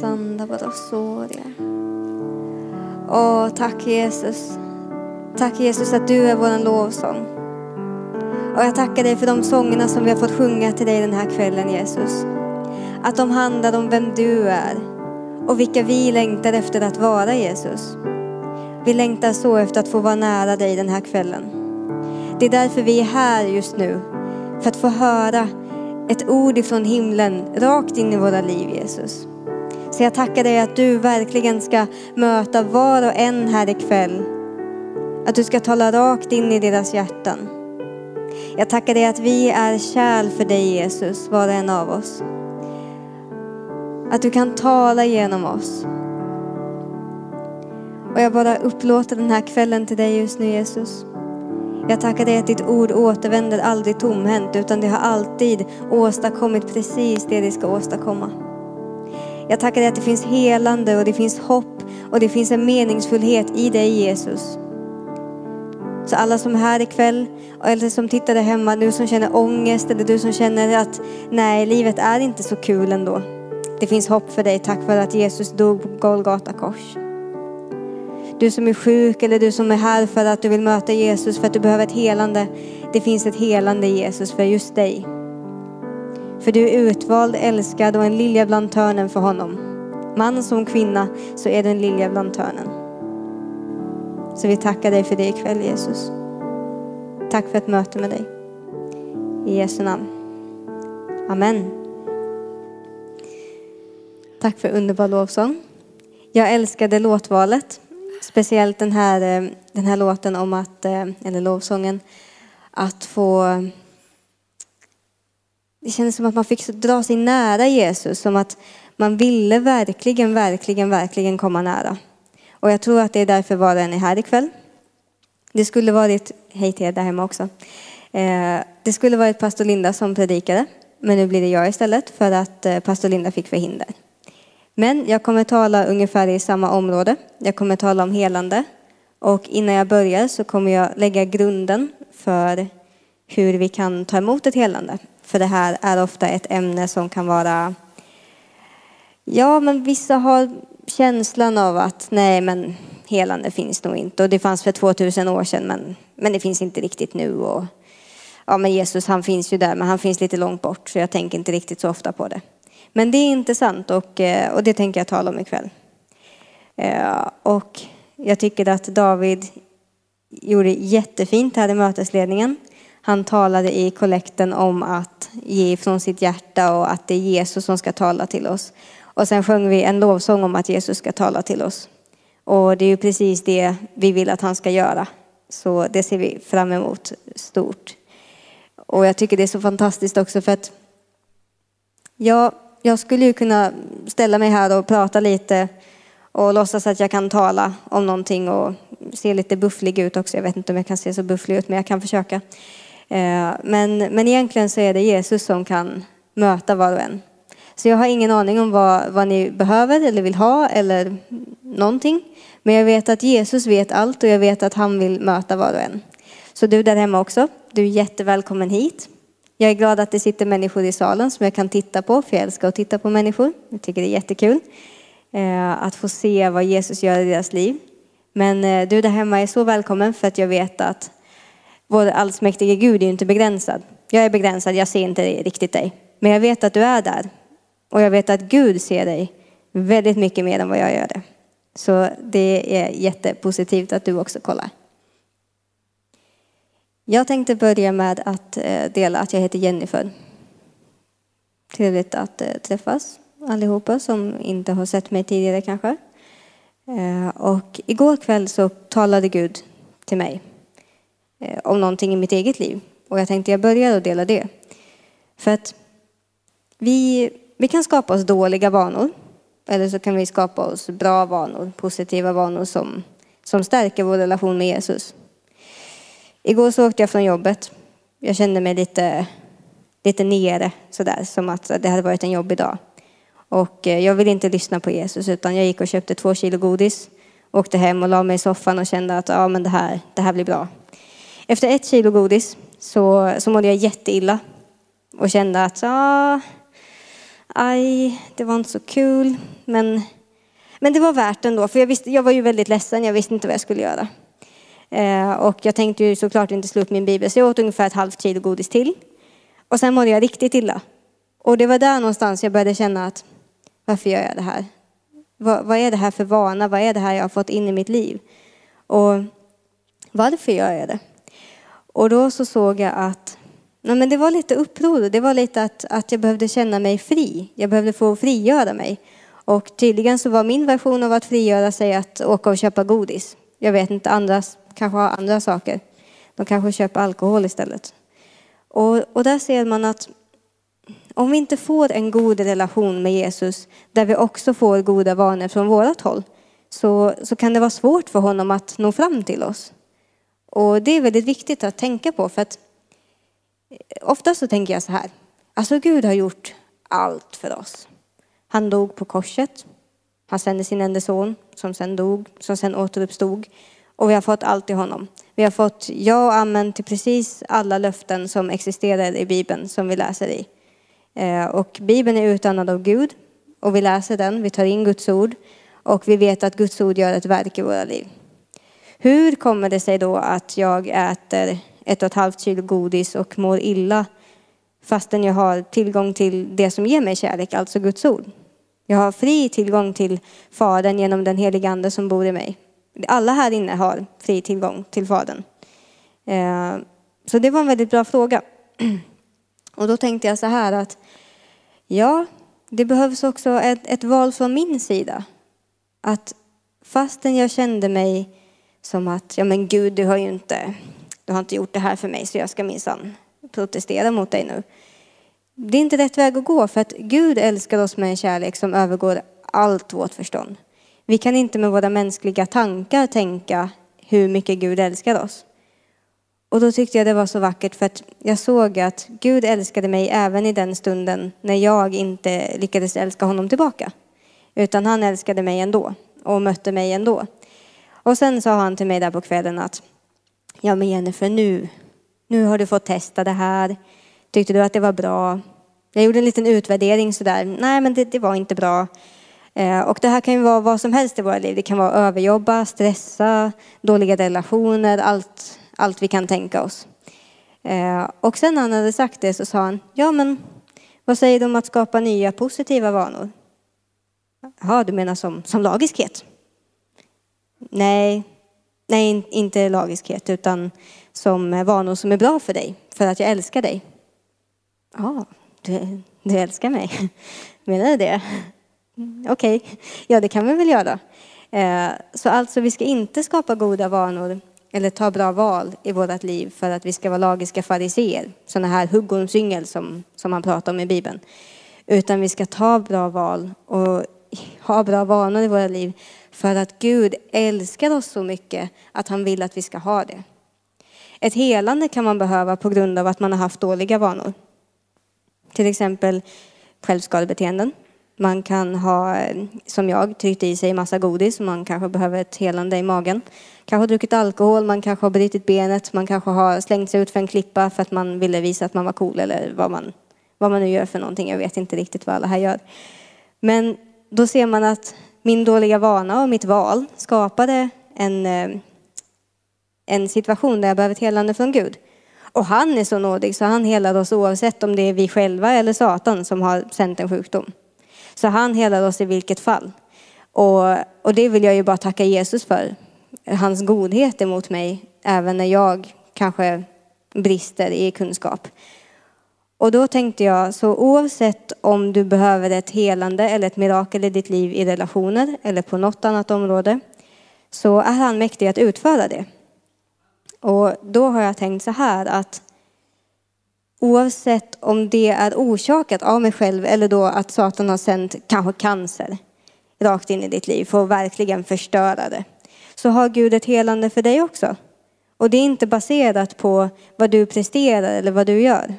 Sanda. Åh, tack Jesus. Tack Jesus att du är vår lovsång. Och jag tackar dig för de sångerna som vi har fått sjunga till dig den här kvällen Jesus. Att de handlar om vem du är och vilka vi längtar efter att vara Jesus. Vi längtar så efter att få vara nära dig den här kvällen. Det är därför vi är här just nu. För att få höra ett ord ifrån himlen rakt in i våra liv Jesus. Så jag tackar dig att du verkligen ska möta var och en här ikväll. Att du ska tala rakt in i deras hjärtan. Jag tackar dig att vi är kärl för dig Jesus, var och en av oss. Att du kan tala genom oss. Och jag bara upplåter den här kvällen till dig just nu Jesus. Jag tackar dig att ditt ord återvänder aldrig tomhänt utan det har alltid åstadkommit precis det det ska åstadkomma. Jag tackar dig att det finns helande och det finns hopp och det finns en meningsfullhet i dig Jesus. Så alla som är här ikväll eller som tittar där hemma, du som känner ångest eller du som känner att nej, livet är inte så kul ändå. Det finns hopp för dig tack vare att Jesus dog på Golgata kors. Du som är sjuk eller du som är här för att du vill möta Jesus för att du behöver ett helande. Det finns ett helande i Jesus för just dig. För du är utvald, älskad och en lilja bland törnen för honom. Man som kvinna så är du en lilja bland törnen. Så vi tackar dig för det ikväll Jesus. Tack för ett möte med dig. I Jesu namn. Amen. Tack för underbar lovsång. Jag älskade låtvalet. Speciellt den här, eh, den här låten om att, eh, eller lovsången, att få... Det kändes som att man fick dra sig nära Jesus, som att man ville verkligen, verkligen, verkligen komma nära. Och jag tror att det är därför var den är här ikväll. Det skulle varit, hej till er där hemma också. Eh, det skulle varit pastor Linda som predikade, men nu blir det jag istället för att pastor Linda fick förhinder. Men jag kommer tala ungefär i samma område. Jag kommer tala om helande. Och innan jag börjar så kommer jag lägga grunden för hur vi kan ta emot ett helande. För det här är ofta ett ämne som kan vara, ja men vissa har känslan av att nej men helande finns nog inte. Och det fanns för 2000 år sedan men, men det finns inte riktigt nu. Och, ja men Jesus han finns ju där men han finns lite långt bort så jag tänker inte riktigt så ofta på det. Men det är intressant och, eh, och det tänker jag tala om ikväll. Eh, och jag tycker att David gjorde jättefint här i mötesledningen. Han talade i kollekten om att ge från sitt hjärta och att det är Jesus som ska tala till oss. Och sen sjöng vi en lovsång om att Jesus ska tala till oss. Och det är ju precis det vi vill att han ska göra. Så det ser vi fram emot stort. Och jag tycker det är så fantastiskt också för att ja, jag skulle ju kunna ställa mig här och prata lite och låtsas att jag kan tala om någonting och se lite bufflig ut också. Jag vet inte om jag kan se så bufflig ut, men jag kan försöka. Eh, men, men egentligen så är det Jesus som kan möta var och en. Så jag har ingen aning om vad, vad ni behöver eller vill ha eller någonting. Men jag vet att Jesus vet allt och jag vet att han vill möta var och en. Så du där hemma också, du är jättevälkommen hit. Jag är glad att det sitter människor i salen som jag kan titta på, för jag älskar att titta på människor. Jag tycker det är jättekul eh, att få se vad Jesus gör i deras liv. Men eh, du där hemma är så välkommen för att jag vet att vår allsmäktige Gud är inte begränsad. Jag är begränsad, jag ser inte riktigt dig. Men jag vet att du är där. Och jag vet att Gud ser dig väldigt mycket mer än vad jag gör det. Så det är jättepositivt att du också kollar. Jag tänkte börja med att eh, dela att jag heter Jennifer. Trevligt att eh, träffas allihopa som inte har sett mig tidigare kanske. Eh, och igår kväll så talade Gud till mig om någonting i mitt eget liv. Och jag tänkte jag börjar att dela det. För att vi, vi kan skapa oss dåliga vanor. Eller så kan vi skapa oss bra vanor, positiva vanor som, som stärker vår relation med Jesus. Igår så åkte jag från jobbet. Jag kände mig lite, lite nere sådär, som att det hade varit en jobbig dag. Och eh, jag ville inte lyssna på Jesus utan jag gick och köpte två kilo godis, åkte hem och la mig i soffan och kände att ja, men det, här, det här blir bra. Efter ett kilo godis så, så mådde jag jätteilla och kände att ja, aj, det var inte så kul. Men, men det var värt ändå, för jag, visste, jag var ju väldigt ledsen, jag visste inte vad jag skulle göra. Eh, och jag tänkte ju såklart inte slå upp min bibel, så jag åt ungefär ett halvt kilo godis till. Och sen mådde jag riktigt illa. Och det var där någonstans jag började känna att varför gör jag det här? Vad, vad, är det här för vana? Vad är det här jag har fått in i mitt liv? Och varför gör jag det? Och då så såg jag att nej men det var lite uppror. Det var lite att, att jag behövde känna mig fri. Jag behövde få frigöra mig. Och tydligen så var min version av att frigöra sig att åka och köpa godis. Jag vet inte, andras kanske har andra saker. De kanske köper alkohol istället. Och, och där ser man att om vi inte får en god relation med Jesus, där vi också får goda vanor från vårt håll, så, så kan det vara svårt för honom att nå fram till oss. Och det är väldigt viktigt att tänka på, för att eh, ofta så tänker jag så här, alltså Gud har gjort allt för oss. Han dog på korset, han sände sin enda son som sen dog, som sen återuppstod. Och vi har fått allt i honom. Vi har fått ja och amen till precis alla löften som existerar i Bibeln som vi läser i. Eh, och Bibeln är utandad av Gud och vi läser den, vi tar in Guds ord och vi vet att Guds ord gör ett verk i våra liv. Hur kommer det sig då att jag äter ett och ett halvt kilo godis och mår illa fastän jag har tillgång till det som ger mig kärlek, alltså Guds ord? Jag har fri tillgång till Fadern genom den heliga Ande som bor i mig. Alla här inne har fri tillgång till Fadern. Eh, så det var en väldigt bra fråga. Och då tänkte jag så här att ja, det behövs också ett, ett val från min sida. Att fastän jag kände mig som att, ja men Gud, du har ju inte, du har inte gjort det här för mig så jag ska minsann protestera mot dig nu. Det är inte rätt väg att gå för att Gud älskar oss med en kärlek som övergår allt vårt förstånd. Vi kan inte med våra mänskliga tankar tänka hur mycket Gud älskar oss. Och då tyckte jag det var så vackert för att jag såg att Gud älskade mig även i den stunden när jag inte lyckades älska honom tillbaka. Utan han älskade mig ändå och mötte mig ändå. Och sen sa han till mig där på kvällen att ja men Jennifer nu, nu har du fått testa det här. Tyckte du att det var bra? Jag gjorde en liten utvärdering sådär. Nej men det, det var inte bra. Eh, och det här kan ju vara vad som helst i våra liv. Det kan vara överjobba, stressa, dåliga relationer, allt, allt vi kan tänka oss. Eh, och sen när han hade sagt det så sa han, ja men vad säger du om att skapa nya positiva vanor? Ja, du menar som, som lagiskhet? Nej, nej, inte lagiskhet, utan som vanor som är bra för dig, för att jag älskar dig. Ja, du, du älskar mig. Menar du det? Mm, okej, okay. ja det kan vi väl göra. Eh, så alltså, vi ska inte skapa goda vanor eller ta bra val i vårt liv för att vi ska vara lagiska fariseer, sådana här huggormsyngel som, som man pratar om i Bibeln. Utan vi ska ta bra val och ha bra vanor i våra liv för att Gud älskar oss så mycket att han vill att vi ska ha det. Ett helande kan man behöva på grund av att man har haft dåliga vanor. Till exempel självskadebeteenden. Man kan ha, som jag, tryckt i sig massa godis. Man kanske behöver ett helande i magen. Kanske druckit alkohol, man kanske har brutit benet. Man kanske har slängt sig ut för en klippa för att man ville visa att man var cool eller vad man, vad man nu gör för någonting. Jag vet inte riktigt vad alla här gör. Men då ser man att min dåliga vana och mitt val skapade en, eh, en situation där jag behöver ett helande från Gud. Och han är så nådig så han helar oss oavsett om det är vi själva eller Satan som har sänt en sjukdom. Så han helar oss i vilket fall. Och, och det vill jag ju bara tacka Jesus för. Hans godhet emot mig, även när jag kanske brister i kunskap. Och då tänkte jag, så oavsett om du behöver ett helande eller ett mirakel i ditt liv i relationer eller på något annat område, så är han mäktig att utföra det. Och då har jag tänkt så här att oavsett om det är orsakat av mig själv eller då att Satan har sänt kanske cancer rakt in i ditt liv för att verkligen förstöra det, så har Gud ett helande för dig också. Och det är inte baserat på vad du presterar eller vad du gör,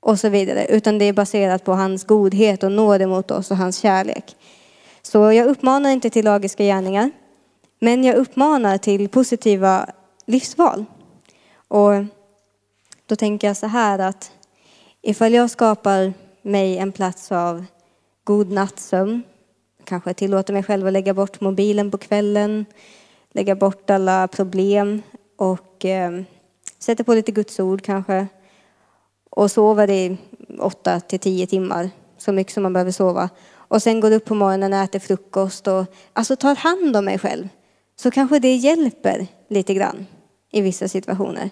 och så vidare, utan det är baserat på hans godhet och nåd mot oss och hans kärlek. Så jag uppmanar inte till lagiska gärningar, men jag uppmanar till positiva livsval. Och då tänker jag så här att ifall jag skapar mig en plats av god nattsömn. Kanske tillåter mig själv att lägga bort mobilen på kvällen, lägga bort alla problem och eh, sätter på lite Guds ord kanske. Och sover i åtta till tio timmar, så mycket som man behöver sova. Och sen går upp på morgonen och äter frukost och alltså tar hand om mig själv. Så kanske det hjälper lite grann i vissa situationer.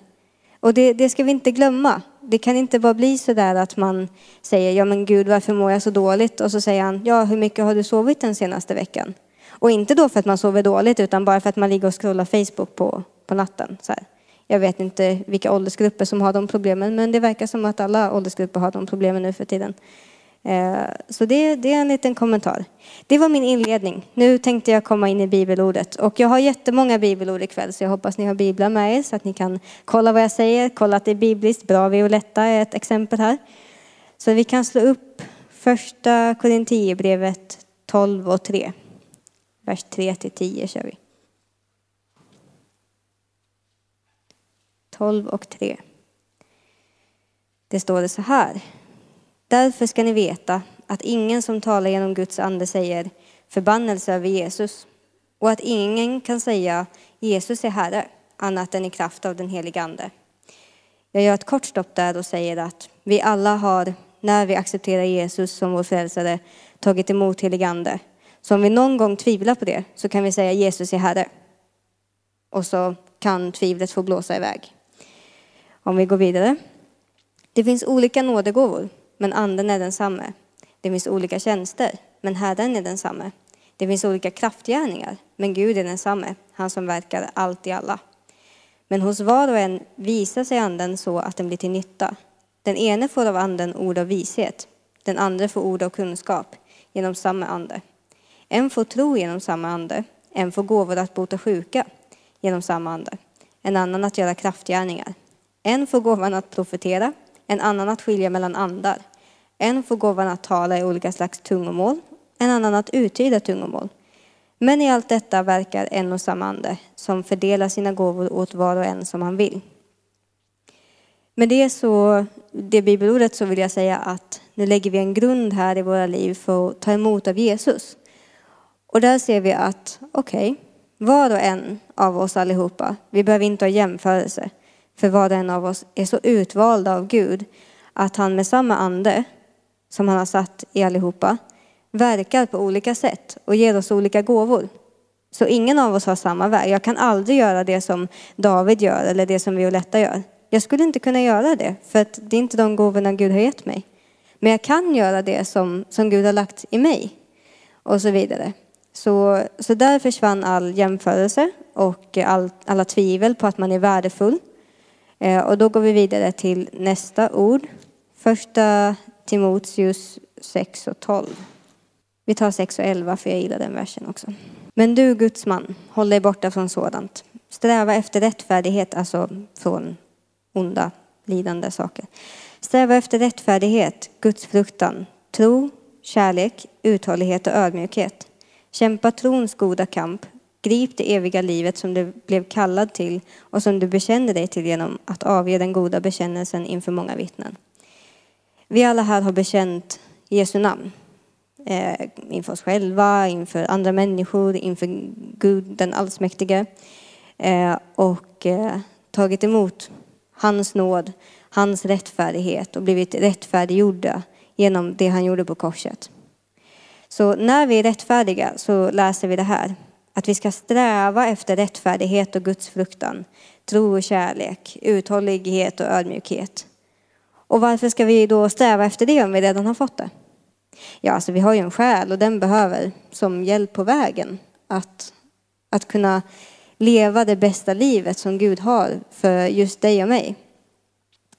Och det, det ska vi inte glömma. Det kan inte bara bli så där att man säger, ja men Gud varför mår jag så dåligt? Och så säger han, ja hur mycket har du sovit den senaste veckan? Och inte då för att man sover dåligt utan bara för att man ligger och scrollar Facebook på, på natten. Så här. Jag vet inte vilka åldersgrupper som har de problemen men det verkar som att alla åldersgrupper har de problemen nu för tiden. Eh, så det, det, är en liten kommentar. Det var min inledning. Nu tänkte jag komma in i bibelordet. Och jag har jättemånga bibelord ikväll så jag hoppas ni har biblar med er så att ni kan kolla vad jag säger, kolla att det är bibliskt. Bra Violetta är ett exempel här. Så vi kan slå upp första Korinthierbrevet 12 och 3. Vers 3 till 10 kör vi. 12 och 3. Det står det så här. Därför ska ni veta att ingen som talar genom Guds ande säger förbannelse över Jesus och att ingen kan säga Jesus är Herre annat än i kraft av den helige Ande. Jag gör ett kort stopp där och säger att vi alla har, när vi accepterar Jesus som vår frälsare, tagit emot helig Ande. Så om vi någon gång tvivlar på det så kan vi säga Jesus är Herre. Och så kan tvivlet få blåsa iväg. Om vi går vidare. Det finns olika nådegåvor men anden är densamme. Det finns olika tjänster, men Herren är densamme. Det finns olika kraftgärningar, men Gud är densamme, han som verkar allt i alla. Men hos var och en visar sig anden så att den blir till nytta. Den ene får av anden ord av vishet, den andra får ord av kunskap genom samma ande. En får tro genom samma ande, en får gåvor att bota sjuka genom samma ande, en annan att göra kraftgärningar. En får gåvan att profetera, en annan att skilja mellan andar. En får gåvan att tala i olika slags tungomål, en annan att uttyda tungomål. Men i allt detta verkar en och samma ande som fördelar sina gåvor åt var och en som han vill. Med det, så, det bibelordet så vill jag säga att nu lägger vi en grund här i våra liv för att ta emot av Jesus. Och där ser vi att, okej, okay, var och en av oss allihopa, vi behöver inte ha jämförelse. För var och en av oss är så utvalda av Gud att han med samma ande som han har satt i allihopa verkar på olika sätt och ger oss olika gåvor. Så ingen av oss har samma väg. Jag kan aldrig göra det som David gör eller det som Violetta gör. Jag skulle inte kunna göra det för att det är inte de gåvorna Gud har gett mig. Men jag kan göra det som, som Gud har lagt i mig och så vidare. Så, så där försvann all jämförelse och all, alla tvivel på att man är värdefull. Eh, och då går vi vidare till nästa ord. Första Timoteus 6 och 12. Vi tar 6 och 11 för jag gillar den versen också. Men du Guds man, håll dig borta från sådant. Sträva efter rättfärdighet, alltså från onda, lidande saker. Sträva efter rättfärdighet, Guds fruktan, tro, kärlek, uthållighet och ödmjukhet. Kämpa trons goda kamp, Grip det eviga livet som du blev kallad till och som du bekänner dig till genom att avge den goda bekännelsen inför många vittnen. Vi alla här har bekänt Jesu namn. Eh, inför oss själva, inför andra människor, inför Gud den allsmäktige. Eh, och eh, tagit emot hans nåd, hans rättfärdighet och blivit rättfärdiggjorda genom det han gjorde på korset. Så när vi är rättfärdiga så läser vi det här. Att vi ska sträva efter rättfärdighet och Guds fruktan, tro och kärlek, uthållighet och ödmjukhet. Och varför ska vi då sträva efter det om vi redan har fått det? Ja, alltså vi har ju en själ och den behöver som hjälp på vägen att, att kunna leva det bästa livet som Gud har för just dig och mig.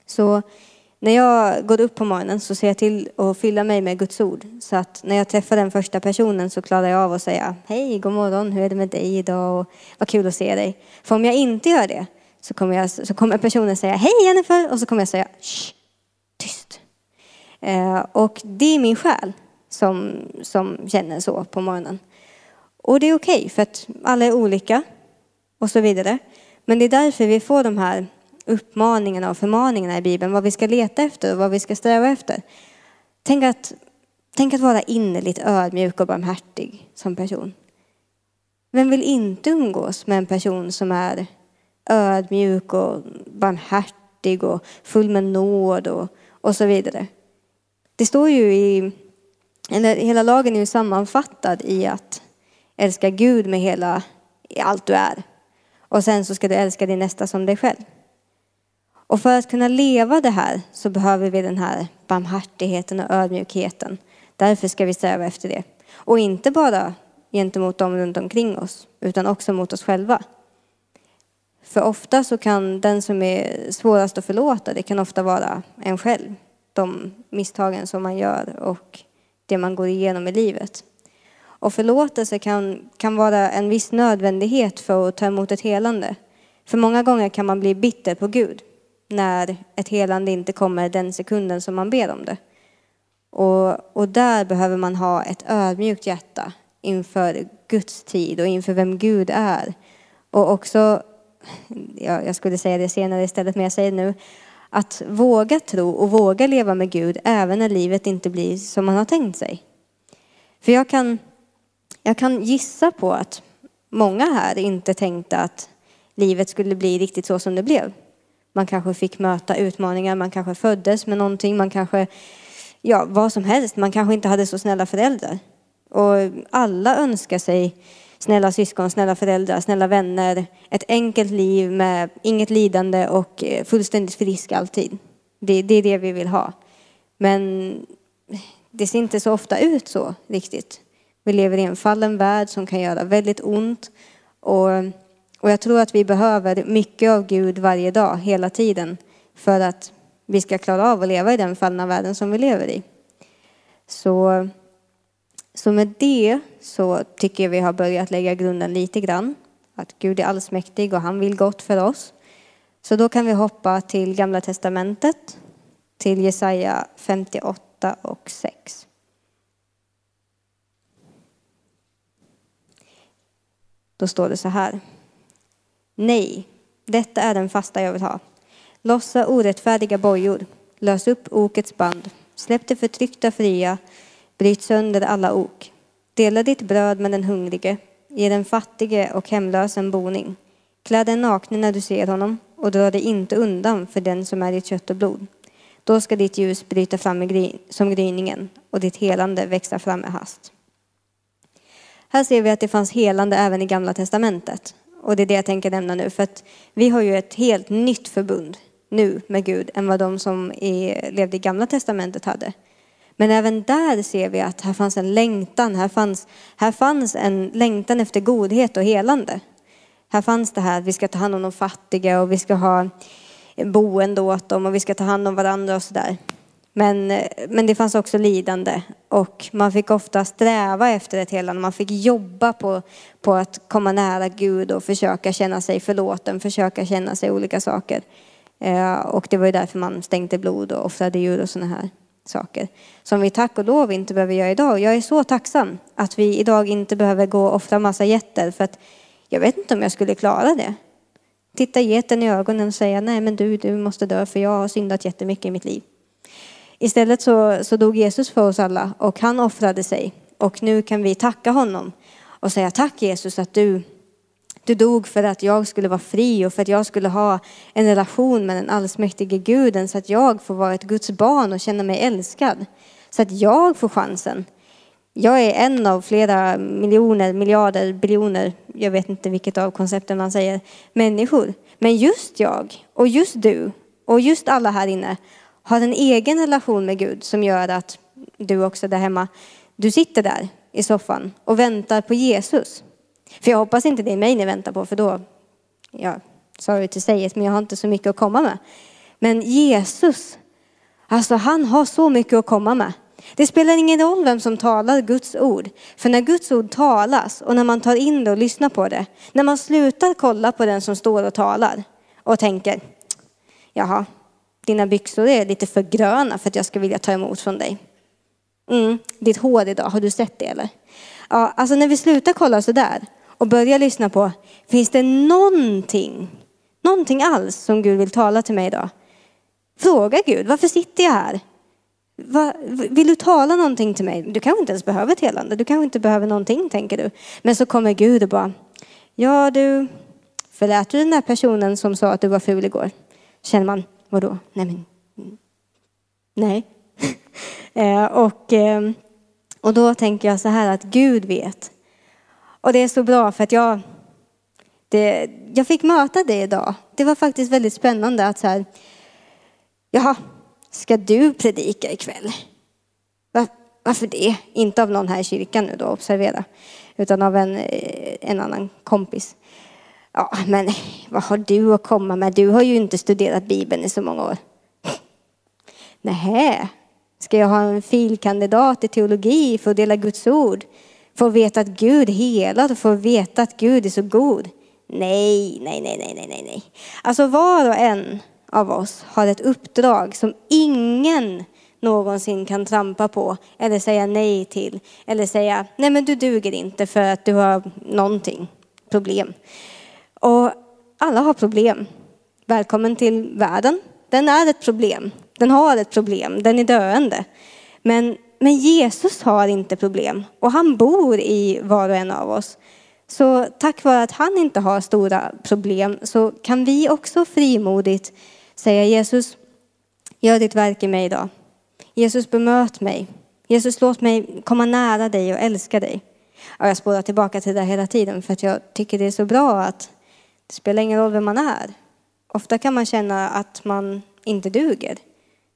Så när jag går upp på morgonen så ser jag till att fylla mig med Guds ord. Så att när jag träffar den första personen så klarar jag av att säga hej, god morgon, hur är det med dig idag och vad kul att se dig. För om jag inte gör det så kommer, jag, så kommer personen säga hej Jennifer och så kommer jag säga Shh, tyst. Eh, och det är min själ som, som känner så på morgonen. Och det är okej okay, för att alla är olika och så vidare. Men det är därför vi får de här uppmaningarna och förmaningarna i Bibeln, vad vi ska leta efter och vad vi ska sträva efter. Tänk att Tänk att vara innerligt ödmjuk och barmhärtig som person. Vem vill inte umgås med en person som är ödmjuk och barmhärtig och full med nåd och, och så vidare? Det står ju i, eller hela lagen är ju sammanfattad i att älska Gud med hela, allt du är. Och sen så ska du älska din nästa som dig själv. Och för att kunna leva det här så behöver vi den här barmhärtigheten och ödmjukheten. Därför ska vi sträva efter det. Och inte bara gentemot dem runt omkring oss, utan också mot oss själva. För ofta så kan den som är svårast att förlåta, det kan ofta vara en själv. De misstagen som man gör och det man går igenom i livet. Och förlåtelse kan, kan vara en viss nödvändighet för att ta emot ett helande. För många gånger kan man bli bitter på Gud när ett helande inte kommer den sekunden som man ber om det. Och, och där behöver man ha ett ödmjukt hjärta inför Guds tid och inför vem Gud är. Och också, ja, jag skulle säga det senare istället, men jag säger nu, att våga tro och våga leva med Gud även när livet inte blir som man har tänkt sig. För jag kan, jag kan gissa på att många här inte tänkte att livet skulle bli riktigt så som det blev. Man kanske fick möta utmaningar, man kanske föddes med någonting, man kanske, ja vad som helst, man kanske inte hade så snälla föräldrar. Och alla önskar sig snälla syskon, snälla föräldrar, snälla vänner, ett enkelt liv med inget lidande och eh, fullständigt frisk alltid. Det, det är det vi vill ha. Men det ser inte så ofta ut så riktigt. Vi lever i en fallen värld som kan göra väldigt ont. Och, och jag tror att vi behöver mycket av Gud varje dag, hela tiden, för att vi ska klara av att leva i den fallna världen som vi lever i. Så så med det så tycker jag vi har börjat lägga grunden lite grann. Att Gud är allsmäktig och han vill gott för oss. Så då kan vi hoppa till Gamla Testamentet, till Jesaja 58 och 6. Då står det så här. Nej, detta är den fasta jag vill ha. Lossa orättfärdiga bojor, lös upp okets band, släpp det förtryckta fria, Bryt sönder alla ok. Dela ditt bröd med den hungrige. Ge den fattige och hemlöse en boning. Klä den nakne när du ser honom och dra dig inte undan för den som är ditt kött och blod. Då ska ditt ljus bryta fram som gryningen och ditt helande växa fram med hast. Här ser vi att det fanns helande även i Gamla Testamentet. Och det är det jag tänker nämna nu, för att vi har ju ett helt nytt förbund nu med Gud än vad de som levde i Gamla Testamentet hade. Men även där ser vi att här fanns en längtan, här fanns, här fanns en längtan efter godhet och helande. Här fanns det här att vi ska ta hand om de fattiga och vi ska ha boende åt dem och vi ska ta hand om varandra och sådär. Men, men det fanns också lidande och man fick ofta sträva efter ett helande. Man fick jobba på, på att komma nära Gud och försöka känna sig förlåten, försöka känna sig olika saker. Eh, och det var ju därför man stänkte blod och offrade djur och sådana här saker som vi tack och lov inte behöver göra idag. Jag är så tacksam att vi idag inte behöver gå och offra massa getter för att jag vet inte om jag skulle klara det. Titta geten i ögonen och säga nej men du, du måste dö för jag har syndat jättemycket i mitt liv. Istället så, så dog Jesus för oss alla och han offrade sig och nu kan vi tacka honom och säga tack Jesus att du du dog för att jag skulle vara fri och för att jag skulle ha en relation med den allsmäktige guden så att jag får vara ett Guds barn och känna mig älskad. Så att jag får chansen. Jag är en av flera miljoner, miljarder, biljoner, jag vet inte vilket av koncepten man säger, människor. Men just jag och just du och just alla här inne har en egen relation med Gud som gör att du också där hemma, du sitter där i soffan och väntar på Jesus. För jag hoppas inte det är mig ni väntar på för då, ja, sorry to say it, men jag har inte så mycket att komma med. Men Jesus, alltså han har så mycket att komma med. Det spelar ingen roll vem som talar Guds ord. För när Guds ord talas och när man tar in det och lyssnar på det. När man slutar kolla på den som står och talar och tänker, jaha, dina byxor är lite för gröna för att jag ska vilja ta emot från dig. Mm, ditt hår idag, har du sett det eller? Ja, alltså när vi slutar kolla så där och börjar lyssna på, finns det någonting, någonting alls som Gud vill tala till mig idag? Fråga Gud, varför sitter jag här? Va, vill du tala någonting till mig? Du kanske inte ens behöver ett helande. Du kanske inte behöver någonting, tänker du. Men så kommer Gud och bara, ja du, förlät du den där personen som sa att du var ful igår? Känner man, vadå? Nej men, mm. nej. Eh, och, ehm, och då tänker jag så här att Gud vet. Och det är så bra för att jag, det, jag fick möta det idag. Det var faktiskt väldigt spännande att så här, jaha, ska du predika ikväll? Var, varför det? Inte av någon här i kyrkan nu då, observera, utan av en, eh, en annan kompis. Ja, men vad har du att komma med? Du har ju inte studerat Bibeln i så många år. Nähä, ska jag ha en filkandidat i teologi för att dela Guds ord? För att veta att Gud helar och för att veta att Gud är så god? Nej, nej, nej, nej, nej, nej. Alltså var och en av oss har ett uppdrag som ingen någonsin kan trampa på eller säga nej till eller säga nej men du duger inte för att du har någonting, problem. Och alla har problem. Välkommen till världen. Den är ett problem. Den har ett problem. Den är döende. Men, men Jesus har inte problem och han bor i var och en av oss. Så tack vare att han inte har stora problem så kan vi också frimodigt säga Jesus, gör ditt verk i mig idag. Jesus bemöt mig. Jesus låt mig komma nära dig och älska dig. Jag spårar tillbaka till det hela tiden för att jag tycker det är så bra att det spelar ingen roll vem man är. Ofta kan man känna att man inte duger.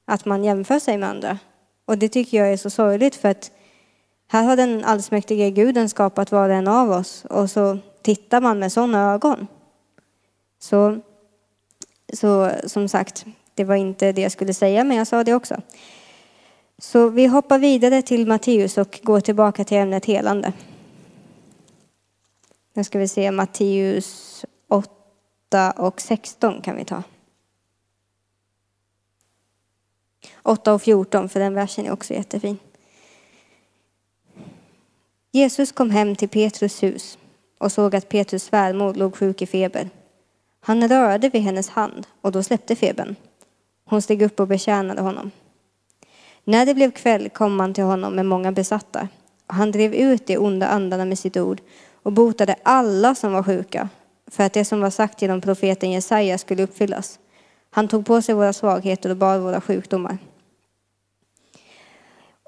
Att man jämför sig med andra. Och det tycker jag är så sorgligt för att här har den allsmäktige guden skapat var och en av oss och så tittar man med sådana ögon. Så så som sagt, det var inte det jag skulle säga, men jag sa det också. Så vi hoppar vidare till Matteus och går tillbaka till ämnet helande. Nu ska vi se Matteus 8 och 16 kan vi ta. 8 och 14, för den versen är också jättefin. Jesus kom hem till Petrus hus och såg att Petrus svärmor låg sjuk i feber. Han rörde vid hennes hand och då släppte febern. Hon steg upp och betjänade honom. När det blev kväll kom man till honom med många besatta. Och han drev ut de onda andarna med sitt ord och botade alla som var sjuka för att det som var sagt genom profeten Jesaja skulle uppfyllas. Han tog på sig våra svagheter och bar våra sjukdomar.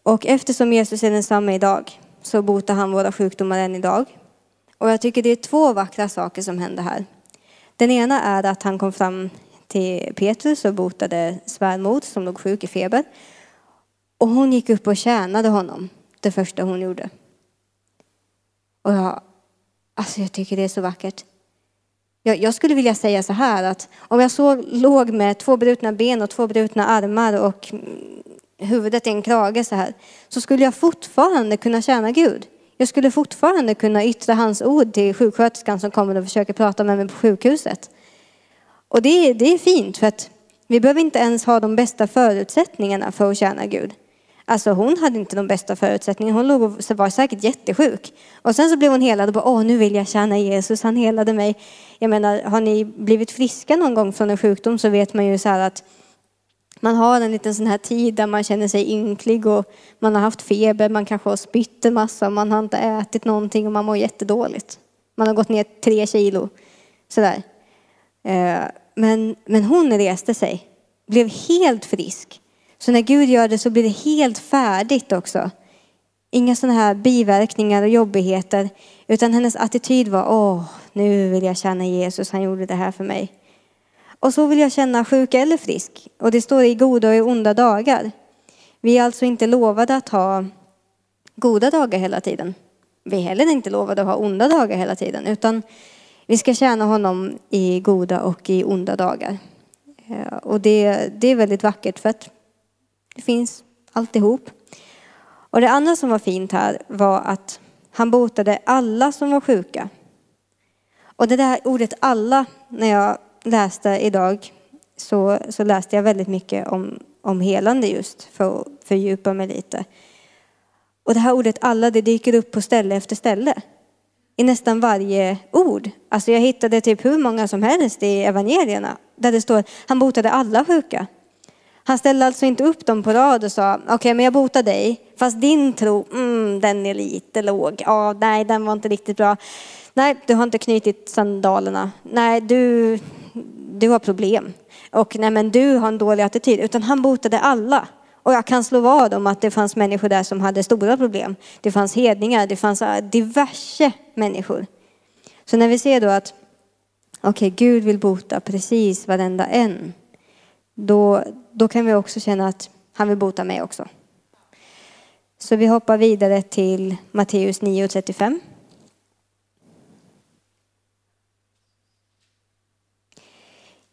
Och eftersom Jesus är densamme idag så botar han våra sjukdomar än idag. Och jag tycker det är två vackra saker som händer här. Den ena är att han kom fram till Petrus och botade svärmor som låg sjuk i feber. Och hon gick upp och tjänade honom, det första hon gjorde. Och jag, alltså jag tycker det är så vackert. Jag, jag skulle vilja säga så här att om jag så låg med två brutna ben och två brutna armar och huvudet i en krage så här, så skulle jag fortfarande kunna tjäna Gud. Jag skulle fortfarande kunna yttra hans ord till sjuksköterskan som kommer och försöker prata med mig på sjukhuset. Och det, det är fint för att vi behöver inte ens ha de bästa förutsättningarna för att tjäna Gud. Alltså hon hade inte de bästa förutsättningarna. Hon låg och var säkert jättesjuk. Och sen så blev hon helad och bara, åh nu vill jag tjäna Jesus, han helade mig. Jag menar, har ni blivit friska någon gång från en sjukdom så vet man ju så här att man har en liten sån här tid där man känner sig ynklig och man har haft feber, man kanske har spytt en massa, man har inte ätit någonting och man mår jättedåligt. Man har gått ner tre kilo. Sådär. Eh, men, men hon reste sig, blev helt frisk. Så när Gud gör det så blir det helt färdigt också. Inga sådana här biverkningar och jobbigheter. Utan hennes attityd var, åh, nu vill jag känna Jesus, han gjorde det här för mig. Och så vill jag känna sjuk eller frisk. Och det står i goda och i onda dagar. Vi är alltså inte lovade att ha goda dagar hela tiden. Vi är heller inte lovade att ha onda dagar hela tiden. Utan vi ska tjäna honom i goda och i onda dagar. Och det, det är väldigt vackert för att det finns alltihop. Och det andra som var fint här var att han botade alla som var sjuka. Och det där ordet alla, när jag läste idag så, så läste jag väldigt mycket om, om helande just för att fördjupa mig lite. Och det här ordet alla, det dyker upp på ställe efter ställe. I nästan varje ord. Alltså jag hittade typ hur många som helst i evangelierna där det står han botade alla sjuka. Han ställde alltså inte upp dem på rad och sa, okej okay, men jag botar dig, fast din tro, mm, den är lite låg. Ja, nej, den var inte riktigt bra. Nej, du har inte knutit sandalerna. Nej, du, du har problem. Och nej, men du har en dålig attityd. Utan han botade alla. Och jag kan slå vad om att det fanns människor där som hade stora problem. Det fanns hedningar, det fanns äh, diverse människor. Så när vi ser då att okej, okay, Gud vill bota precis varenda en. Då, då kan vi också känna att han vill bota mig också. Så vi hoppar vidare till Matteus 9.35.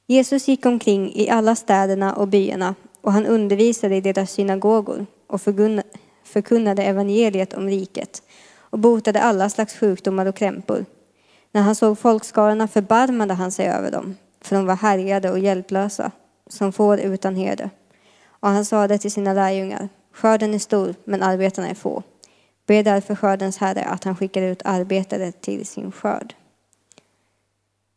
Jesus gick omkring i alla städerna och byarna och han undervisade i deras synagogor och förkunnade evangeliet om riket och botade alla slags sjukdomar och krämpor. När han såg folkskarorna förbarmade han sig över dem, för de var härjade och hjälplösa, som får utan herde. Och han sade till sina lärjungar, skörden är stor, men arbetarna är få. Be därför skördens herre att han skickar ut arbetare till sin skörd.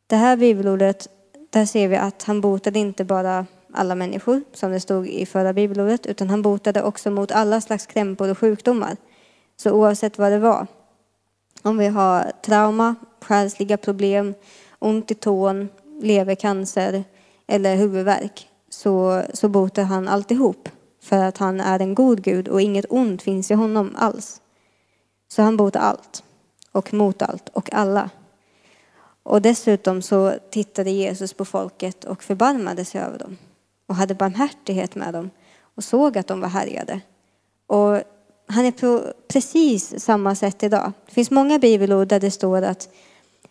Det här bibelordet, där ser vi att han botade inte bara alla människor, som det stod i förra bibelordet, utan han botade också mot alla slags krämpor och sjukdomar. Så oavsett vad det var, om vi har trauma, själsliga problem, ont i tån, levercancer eller huvudvärk, så, så botar han alltihop. För att han är en god Gud och inget ont finns i honom alls. Så han botar allt och mot allt och alla. Och dessutom så tittade Jesus på folket och förbarmade sig över dem och hade barmhärtighet med dem och såg att de var härjade. Och han är på precis samma sätt idag. Det finns många bibelord där det står att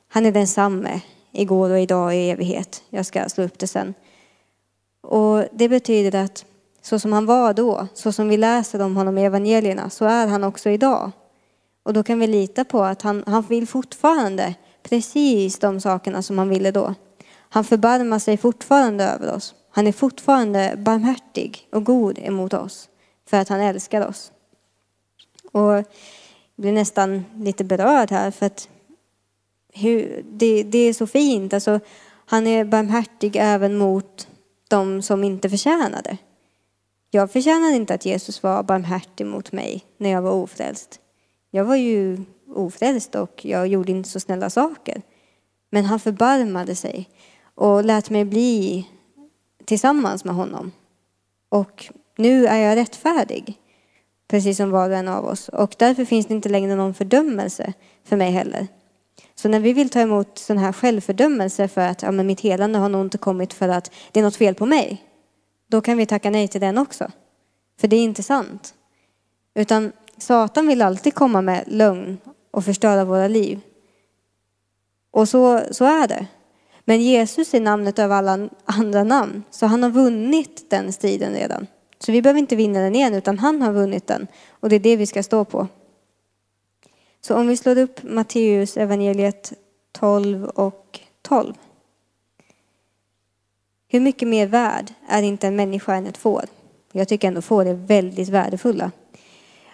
han är densamme igår och idag och i evighet. Jag ska slå upp det sen. Och det betyder att så som han var då, så som vi läser om honom i evangelierna, så är han också idag. Och då kan vi lita på att han, han vill fortfarande precis de sakerna som han ville då. Han förbarmar sig fortfarande över oss. Han är fortfarande barmhärtig och god emot oss för att han älskar oss. Och jag blir nästan lite berörd här för att hur, det, det är så fint. Alltså, han är barmhärtig även mot de som inte förtjänar det. Jag förtjänade inte att Jesus var barmhärtig mot mig när jag var ofrälst. Jag var ju ofrälst och jag gjorde inte så snälla saker. Men han förbarmade sig och lät mig bli tillsammans med honom. Och nu är jag rättfärdig, precis som var och en av oss. Och därför finns det inte längre någon fördömelse för mig heller. Så när vi vill ta emot sån här självfördömelse för att ja, men mitt helande har nog inte kommit för att det är något fel på mig, då kan vi tacka nej till den också. För det är inte sant. Utan Satan vill alltid komma med lögn och förstöra våra liv. Och så, så är det. Men Jesus är namnet över alla andra namn, så han har vunnit den striden redan. Så vi behöver inte vinna den igen, utan han har vunnit den. Och det är det vi ska stå på. Så om vi slår upp Matteus evangeliet 12 och 12. Hur mycket mer värd är inte en människa än ett får? Jag tycker ändå får är väldigt värdefulla.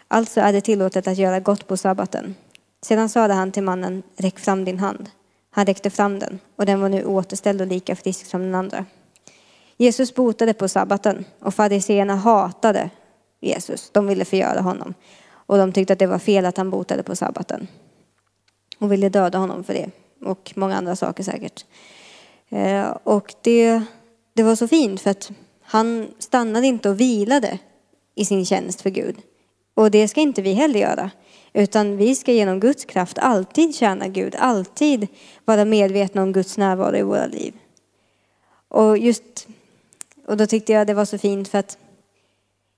Alltså är det tillåtet att göra gott på sabbaten. Sedan sade han till mannen, räck fram din hand. Han räckte fram den och den var nu återställd och lika frisk som den andra. Jesus botade på sabbaten och fariseerna hatade Jesus. De ville förgöra honom och de tyckte att det var fel att han botade på sabbaten och ville döda honom för det och många andra saker säkert. Eh, och det, det var så fint för att han stannade inte och vilade i sin tjänst för Gud. Och det ska inte vi heller göra. Utan vi ska genom Guds kraft alltid tjäna Gud, alltid vara medvetna om Guds närvaro i våra liv. Och just, och då tyckte jag det var så fint för att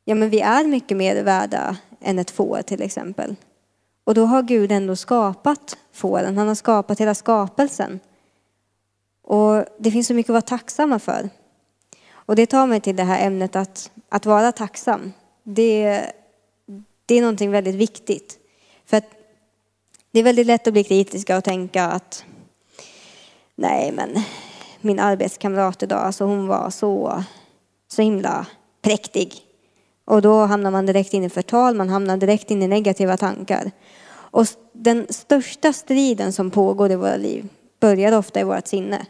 ja, men vi är mycket mer värda än ett får till exempel. Och då har Gud ändå skapat fåren, han har skapat hela skapelsen. Och det finns så mycket att vara tacksamma för. Och det tar mig till det här ämnet att, att vara tacksam. Det, det är någonting väldigt viktigt. För att det är väldigt lätt att bli kritiska och tänka att nej men min arbetskamrat idag, alltså hon var så, så himla präktig. Och då hamnar man direkt in i förtal, man hamnar direkt in i negativa tankar. Och den största striden som pågår i våra liv börjar ofta i vårt sinne.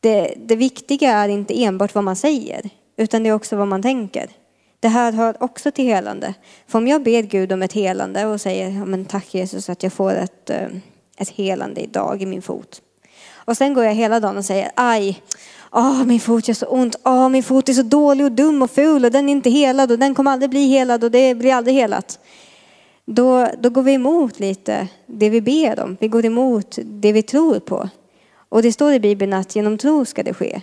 Det, det viktiga är inte enbart vad man säger, utan det är också vad man tänker. Det här hör också till helande. För om jag ber Gud om ett helande och säger ja, men tack Jesus att jag får ett, eh, ett helande idag i min fot. Och sen går jag hela dagen och säger aj, åh min fot gör så ont, åh min fot är så dålig och dum och ful och den är inte helad och den kommer aldrig bli helad och det blir aldrig helat. Då, då går vi emot lite det vi ber om. Vi går emot det vi tror på. Och det står i Bibeln att genom tro ska det ske.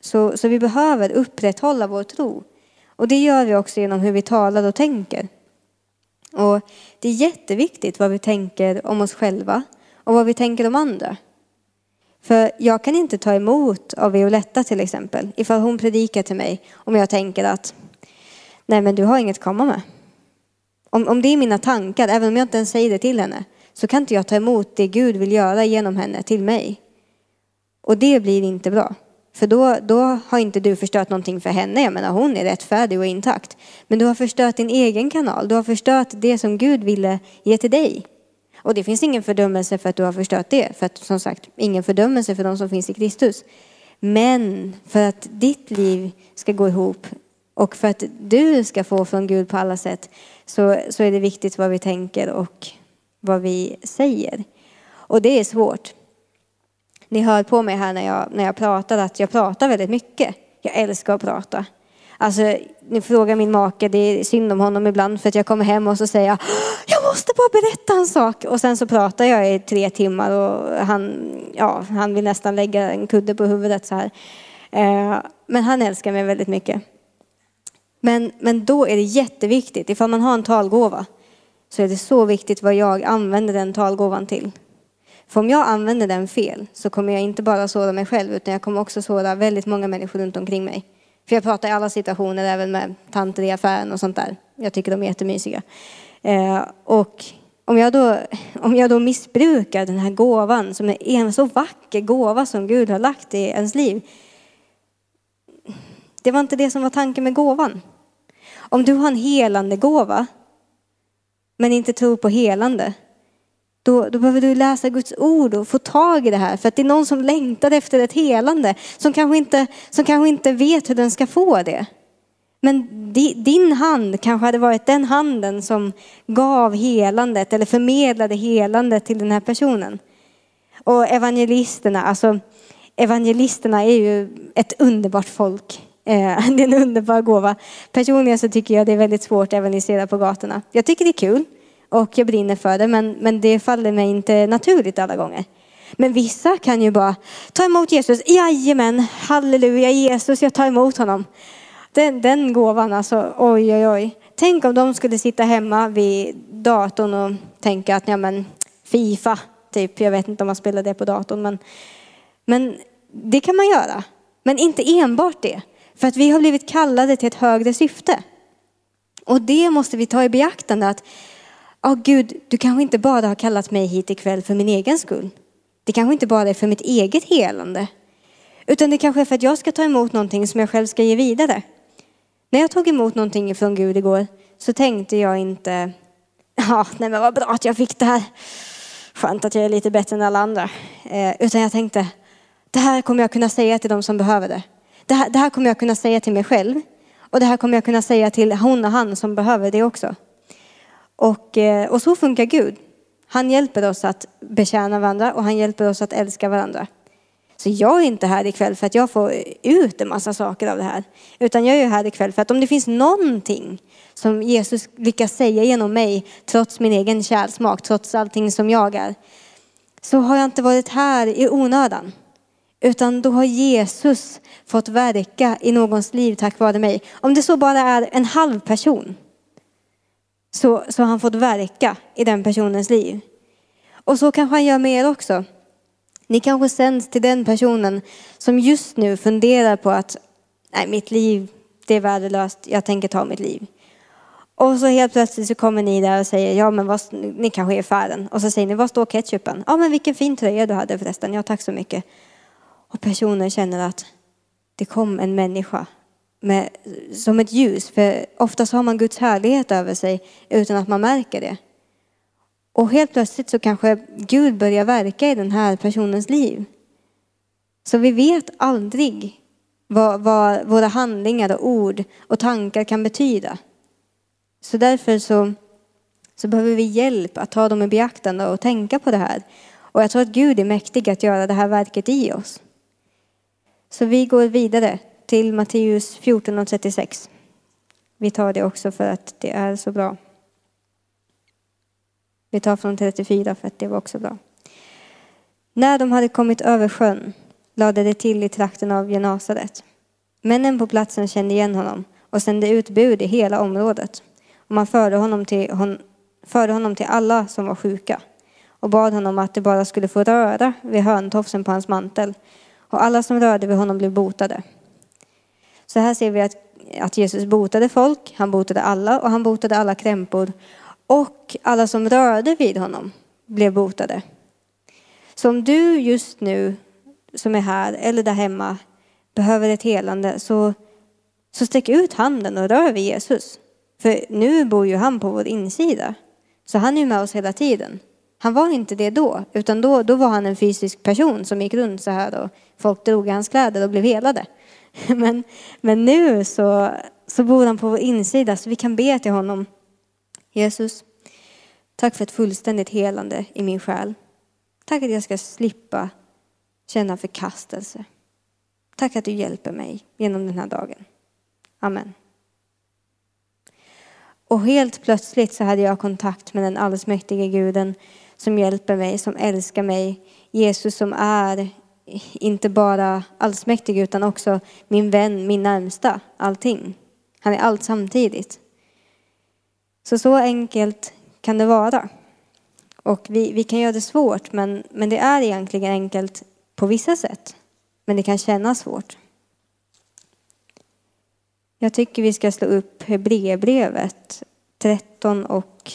Så, så vi behöver upprätthålla vår tro. Och det gör vi också genom hur vi talar och tänker. Och det är jätteviktigt vad vi tänker om oss själva och vad vi tänker om andra. För jag kan inte ta emot av Violetta till exempel, ifall hon predikar till mig om jag tänker att nej men du har inget att komma med. Om, om det är mina tankar, även om jag inte ens säger det till henne, så kan inte jag ta emot det Gud vill göra genom henne till mig. Och det blir inte bra. För då, då har inte du förstört någonting för henne. Jag menar hon är rättfärdig och intakt. Men du har förstört din egen kanal. Du har förstört det som Gud ville ge till dig. Och det finns ingen fördömelse för att du har förstört det. För att som sagt, ingen fördömelse för de som finns i Kristus. Men för att ditt liv ska gå ihop och för att du ska få från Gud på alla sätt så, så är det viktigt vad vi tänker och vad vi säger. Och det är svårt. Ni hör på mig här när jag, när jag pratar att jag pratar väldigt mycket. Jag älskar att prata. Alltså, ni frågar min make, det är synd om honom ibland för att jag kommer hem och så säger jag jag måste bara berätta en sak. Och sen så pratar jag i tre timmar och han, ja, han vill nästan lägga en kudde på huvudet så här. Eh, men han älskar mig väldigt mycket. Men, men då är det jätteviktigt, ifall man har en talgåva, så är det så viktigt vad jag använder den talgåvan till. För om jag använder den fel så kommer jag inte bara såra mig själv utan jag kommer också såra väldigt många människor runt omkring mig. För jag pratar i alla situationer, även med tanter i affären och sånt där. Jag tycker de är jättemysiga. Eh, och om jag, då, om jag då missbrukar den här gåvan som är en så vacker gåva som Gud har lagt i ens liv. Det var inte det som var tanken med gåvan. Om du har en helande gåva men inte tror på helande då, då behöver du läsa Guds ord och få tag i det här. För att det är någon som längtar efter ett helande. Som kanske inte, som kanske inte vet hur den ska få det. Men din hand kanske hade varit den handen som gav helandet eller förmedlade helandet till den här personen. Och evangelisterna, alltså evangelisterna är ju ett underbart folk. Eh, det är en underbar gåva. Personligen så tycker jag det är väldigt svårt att evangelisera på gatorna. Jag tycker det är kul och jag brinner för det, men, men det faller mig inte naturligt alla gånger. Men vissa kan ju bara ta emot Jesus. Jajamän, halleluja Jesus, jag tar emot honom. Den, den gåvan alltså, oj oj oj. Tänk om de skulle sitta hemma vid datorn och tänka att ja men Fifa, typ. Jag vet inte om man spelar det på datorn, men, men det kan man göra. Men inte enbart det. För att vi har blivit kallade till ett högre syfte. Och det måste vi ta i beaktande att Ja, oh, Gud, du kanske inte bara har kallat mig hit ikväll för min egen skull. Det kanske inte bara är för mitt eget helande. Utan det kanske är för att jag ska ta emot någonting som jag själv ska ge vidare. När jag tog emot någonting från Gud igår så tänkte jag inte, ja, nej men vad bra att jag fick det här. Skönt att jag är lite bättre än alla andra. Eh, utan jag tänkte, det här kommer jag kunna säga till de som behöver det. Det här, det här kommer jag kunna säga till mig själv. Och det här kommer jag kunna säga till hon och han som behöver det också. Och, eh, och så funkar Gud. Han hjälper oss att betjäna varandra och han hjälper oss att älska varandra. Så jag är inte här ikväll för att jag får ut en massa saker av det här. Utan jag är här ikväll för att om det finns någonting som Jesus lyckas säga genom mig, trots min egen kärlsmak, trots allting som jag är, så har jag inte varit här i onödan. Utan då har Jesus fått verka i någons liv tack vare mig. Om det så bara är en halv person så, så har han fått verka i den personens liv. Och så kanske han gör med er också. Ni kanske sänds till den personen som just nu funderar på att nej, mitt liv, det är värdelöst, jag tänker ta mitt liv. Och så helt plötsligt så kommer ni där och säger, ja men vad, ni kanske är i affären. Och så säger ni, var står ketchupen? Ja men vilken fin tröja du hade förresten, ja tack så mycket. Och personen känner att det kom en människa med, som ett ljus. För oftast har man Guds härlighet över sig utan att man märker det. Och helt plötsligt så kanske Gud börjar verka i den här personens liv. Så vi vet aldrig vad, vad våra handlingar och ord och tankar kan betyda. Så därför så, så behöver vi hjälp att ta dem i beaktande och tänka på det här. Och jag tror att Gud är mäktig att göra det här verket i oss. Så vi går vidare till Matteus 14 och 36. Vi tar det också för att det är så bra. Vi tar från 34 för att det var också bra. När de hade kommit över sjön lade det till i trakten av Genasaret. Männen på platsen kände igen honom och sände ut bud i hela området. Och man förde honom, till, hon, förde honom till alla som var sjuka och bad honom att de bara skulle få röra vid hörntofsen på hans mantel. Och alla som rörde vid honom blev botade. Så här ser vi att, att Jesus botade folk, han botade alla och han botade alla krämpor. Och alla som rörde vid honom blev botade. Så om du just nu som är här eller där hemma behöver ett helande så, så sträck ut handen och rör vid Jesus. För nu bor ju han på vår insida. Så han är ju med oss hela tiden. Han var inte det då, utan då, då var han en fysisk person som gick runt så här och folk drog i hans kläder och blev helade. Men, men nu så, så bor han på vår insida så vi kan be till honom. Jesus, tack för ett fullständigt helande i min själ. Tack att jag ska slippa känna förkastelse. Tack att du hjälper mig genom den här dagen. Amen. Och helt plötsligt så hade jag kontakt med den allsmäktige guden som hjälper mig, som älskar mig. Jesus som är inte bara allsmäktig utan också min vän, min närmsta, allting. Han är allt samtidigt. Så så enkelt kan det vara. Och vi, vi kan göra det svårt, men, men det är egentligen enkelt på vissa sätt. Men det kan kännas svårt. Jag tycker vi ska slå upp Hebreerbrevet 13 och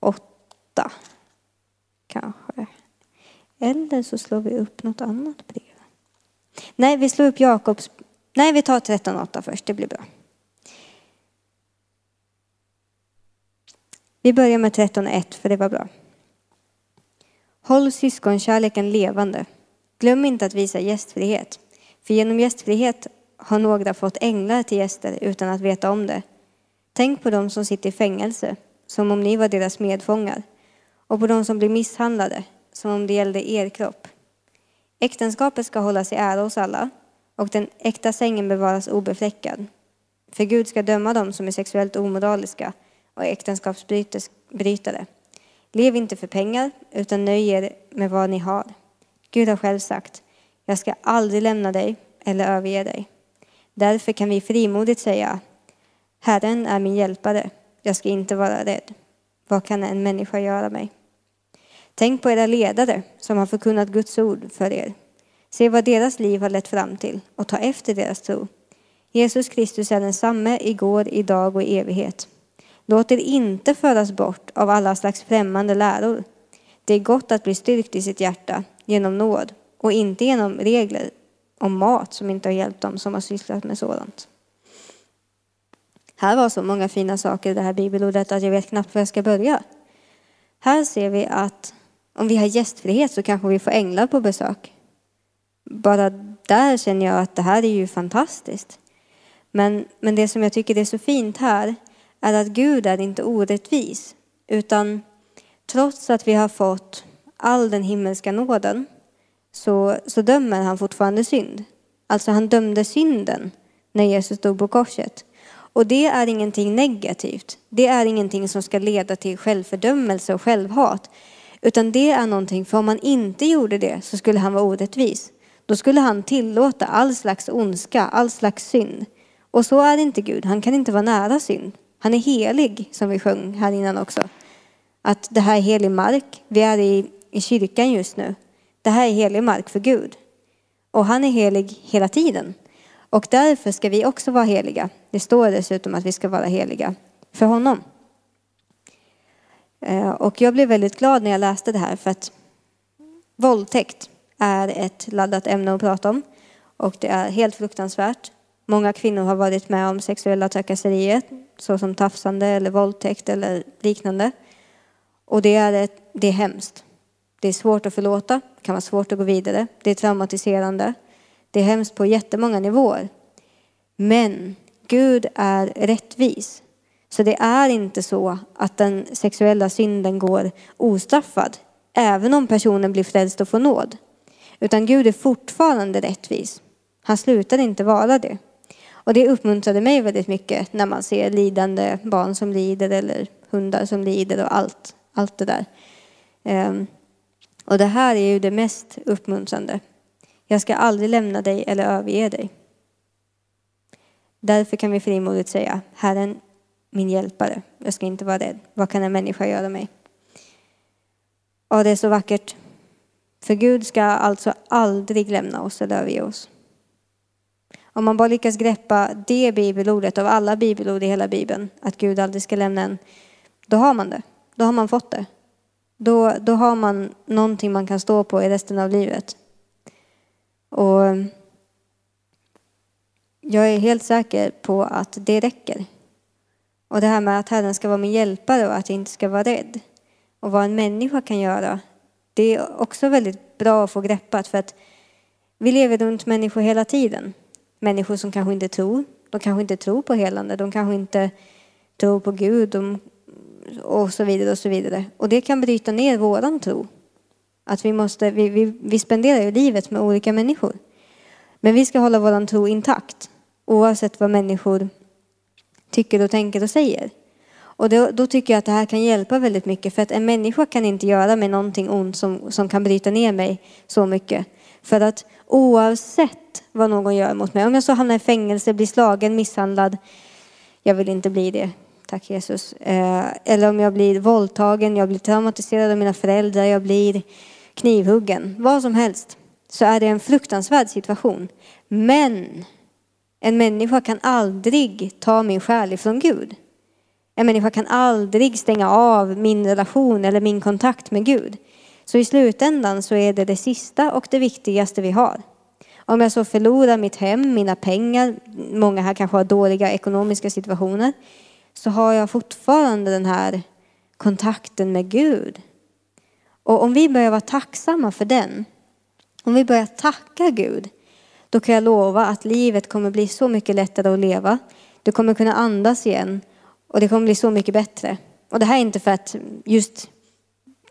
8. Kanske. Eller så slår vi upp något annat brev. Nej, vi slår upp Jakobs... Nej, vi tar 13.8 först, det blir bra. Vi börjar med 13.1 för det var bra. Håll syskonkärleken levande. Glöm inte att visa gästfrihet. För genom gästfrihet har några fått änglar till gäster utan att veta om det. Tänk på dem som sitter i fängelse, som om ni var deras medfångar. Och på dem som blir misshandlade, som om det gällde er kropp. Äktenskapet ska hållas i ära hos alla och den äkta sängen bevaras obefläckad. För Gud ska döma dem som är sexuellt omoraliska och äktenskapsbrytare. Lev inte för pengar, utan nöj er med vad ni har. Gud har själv sagt, jag ska aldrig lämna dig eller överge dig. Därför kan vi frimodigt säga, Herren är min hjälpare, jag ska inte vara rädd. Vad kan en människa göra mig? Tänk på era ledare som har förkunnat Guds ord för er. Se vad deras liv har lett fram till och ta efter deras tro. Jesus Kristus är densamme igår, idag och i evighet. Låt er inte föras bort av alla slags främmande läror. Det är gott att bli styrkt i sitt hjärta genom nåd och inte genom regler om mat som inte har hjälpt dem som har sysslat med sådant. Här var så många fina saker i det här bibelordet att jag vet knappt var jag ska börja. Här ser vi att om vi har gästfrihet så kanske vi får änglar på besök. Bara där känner jag att det här är ju fantastiskt. Men, men det som jag tycker är så fint här är att Gud är inte orättvis. Utan trots att vi har fått all den himmelska nåden så, så dömer han fortfarande synd. Alltså han dömde synden när Jesus dog på korset. Och det är ingenting negativt. Det är ingenting som ska leda till självfördömelse och självhat. Utan det är någonting, för om han inte gjorde det så skulle han vara orättvis. Då skulle han tillåta all slags ondska, all slags synd. Och så är inte Gud. Han kan inte vara nära synd. Han är helig, som vi sjöng här innan också. Att det här är helig mark. Vi är i, i kyrkan just nu. Det här är helig mark för Gud. Och han är helig hela tiden. Och därför ska vi också vara heliga. Det står dessutom att vi ska vara heliga för honom. Eh, och jag blev väldigt glad när jag läste det här för att våldtäkt är ett laddat ämne att prata om. Och det är helt fruktansvärt. Många kvinnor har varit med om sexuella trakasserier såsom tafsande eller våldtäkt eller liknande. Och det är, ett, det är hemskt. Det är svårt att förlåta, det kan vara svårt att gå vidare, det är traumatiserande. Det är hemskt på jättemånga nivåer. Men Gud är rättvis. Så det är inte så att den sexuella synden går ostraffad, även om personen blir frälst och får nåd. Utan Gud är fortfarande rättvis. Han slutar inte vara det. Och det uppmuntrade mig väldigt mycket när man ser lidande barn som lider eller hundar som lider och allt, allt det där. Ehm, och det här är ju det mest uppmuntrande. Jag ska aldrig lämna dig eller överge dig. Därför kan vi frimodigt säga, Herren min hjälpare, jag ska inte vara rädd. Vad kan en människa göra mig? Och det är så vackert. För Gud ska alltså aldrig lämna oss eller överge oss. Om man bara lyckas greppa det bibelordet av alla bibelord i hela Bibeln, att Gud aldrig ska lämna en, då har man det. Då har man fått det. Då, då har man någonting man kan stå på i resten av livet. Och jag är helt säker på att det räcker. Och det här med att Herren ska vara min hjälpare och att jag inte ska vara rädd. Och vad en människa kan göra, det är också väldigt bra att få greppat för att vi lever runt människor hela tiden. Människor som kanske inte tror. De kanske inte tror på helande. De kanske inte tror på Gud de, och så vidare och så vidare. Och det kan bryta ner våran tro. Att vi måste, vi, vi, vi spenderar ju livet med olika människor. Men vi ska hålla våran tro intakt oavsett vad människor tycker och tänker och säger. Och då, då, tycker jag att det här kan hjälpa väldigt mycket för att en människa kan inte göra mig någonting ont som, som kan bryta ner mig så mycket. För att oavsett vad någon gör mot mig, om jag så hamnar i fängelse, blir slagen, misshandlad, jag vill inte bli det, tack Jesus. Eh, eller om jag blir våldtagen, jag blir traumatiserad av mina föräldrar, jag blir knivhuggen, vad som helst, så är det en fruktansvärd situation. Men en människa kan aldrig ta min själ ifrån Gud. En människa kan aldrig stänga av min relation eller min kontakt med Gud. Så i slutändan så är det det sista och det viktigaste vi har. Om jag så förlorar mitt hem, mina pengar, många här kanske har dåliga ekonomiska situationer, så har jag fortfarande den här kontakten med Gud. Och om vi börjar vara tacksamma för den, om vi börjar tacka Gud, då kan jag lova att livet kommer bli så mycket lättare att leva. Du kommer kunna andas igen och det kommer bli så mycket bättre. Och det här är inte för att just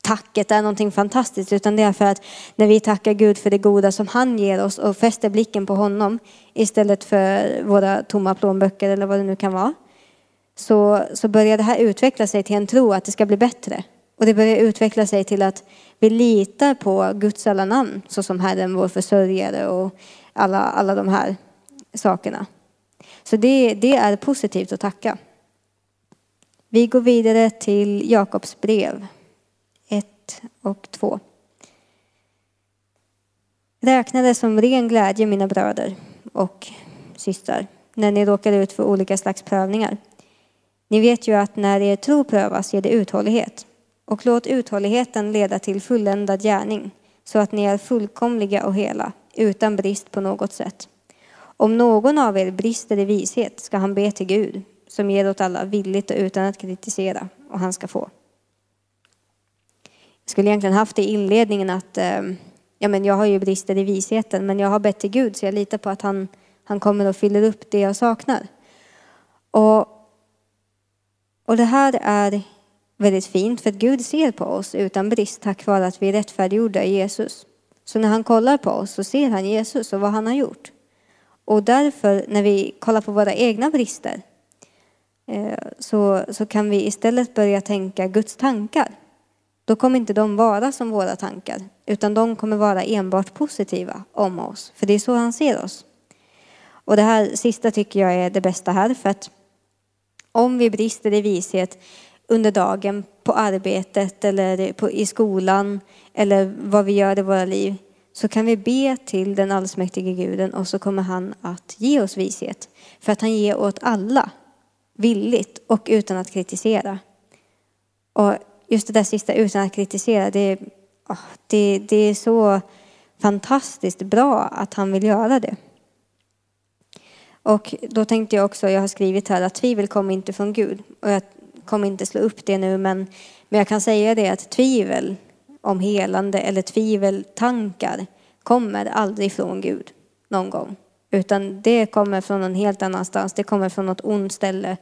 tacket är någonting fantastiskt utan det är för att när vi tackar Gud för det goda som han ger oss och fäster blicken på honom istället för våra tomma plånböcker eller vad det nu kan vara så, så börjar det här utveckla sig till en tro att det ska bli bättre. Och det börjar utveckla sig till att vi litar på Guds alla namn såsom Herren vår försörjare och alla, alla de här sakerna. Så det, det är positivt att tacka. Vi går vidare till Jakobs brev 1 och 2. Räkna det som ren glädje mina bröder och systrar när ni råkar ut för olika slags prövningar. Ni vet ju att när er tro prövas ger det uthållighet. Och låt uthålligheten leda till fulländad gärning så att ni är fullkomliga och hela utan brist på något sätt. Om någon av er brister i vishet ska han be till Gud som ger åt alla villigt och utan att kritisera och han ska få. Jag skulle egentligen haft det i inledningen att eh, ja, men jag har ju brister i visheten men jag har bett till Gud så jag litar på att han, han kommer och fyller upp det jag saknar. Och, och det här är väldigt fint för att Gud ser på oss utan brist tack vare att vi är rättfärdiggjorda i Jesus. Så när han kollar på oss så ser han Jesus och vad han har gjort. Och därför när vi kollar på våra egna brister eh, så, så kan vi istället börja tänka Guds tankar. Då kommer inte de vara som våra tankar utan de kommer vara enbart positiva om oss. För det är så han ser oss. Och det här sista tycker jag är det bästa här för att om vi brister i vishet under dagen på arbetet eller på, i skolan eller vad vi gör i våra liv så kan vi be till den allsmäktige guden och så kommer han att ge oss vishet. För att han ger åt alla villigt och utan att kritisera. Och just det där sista utan att kritisera, det, det, det är så fantastiskt bra att han vill göra det. Och då tänkte jag också, jag har skrivit här att tvivel kommer inte från Gud. Och jag kommer inte slå upp det nu men, men jag kan säga det att tvivel om helande eller tviveltankar kommer aldrig från Gud någon gång. Utan det kommer från en helt annanstans. Det kommer från något ont ställe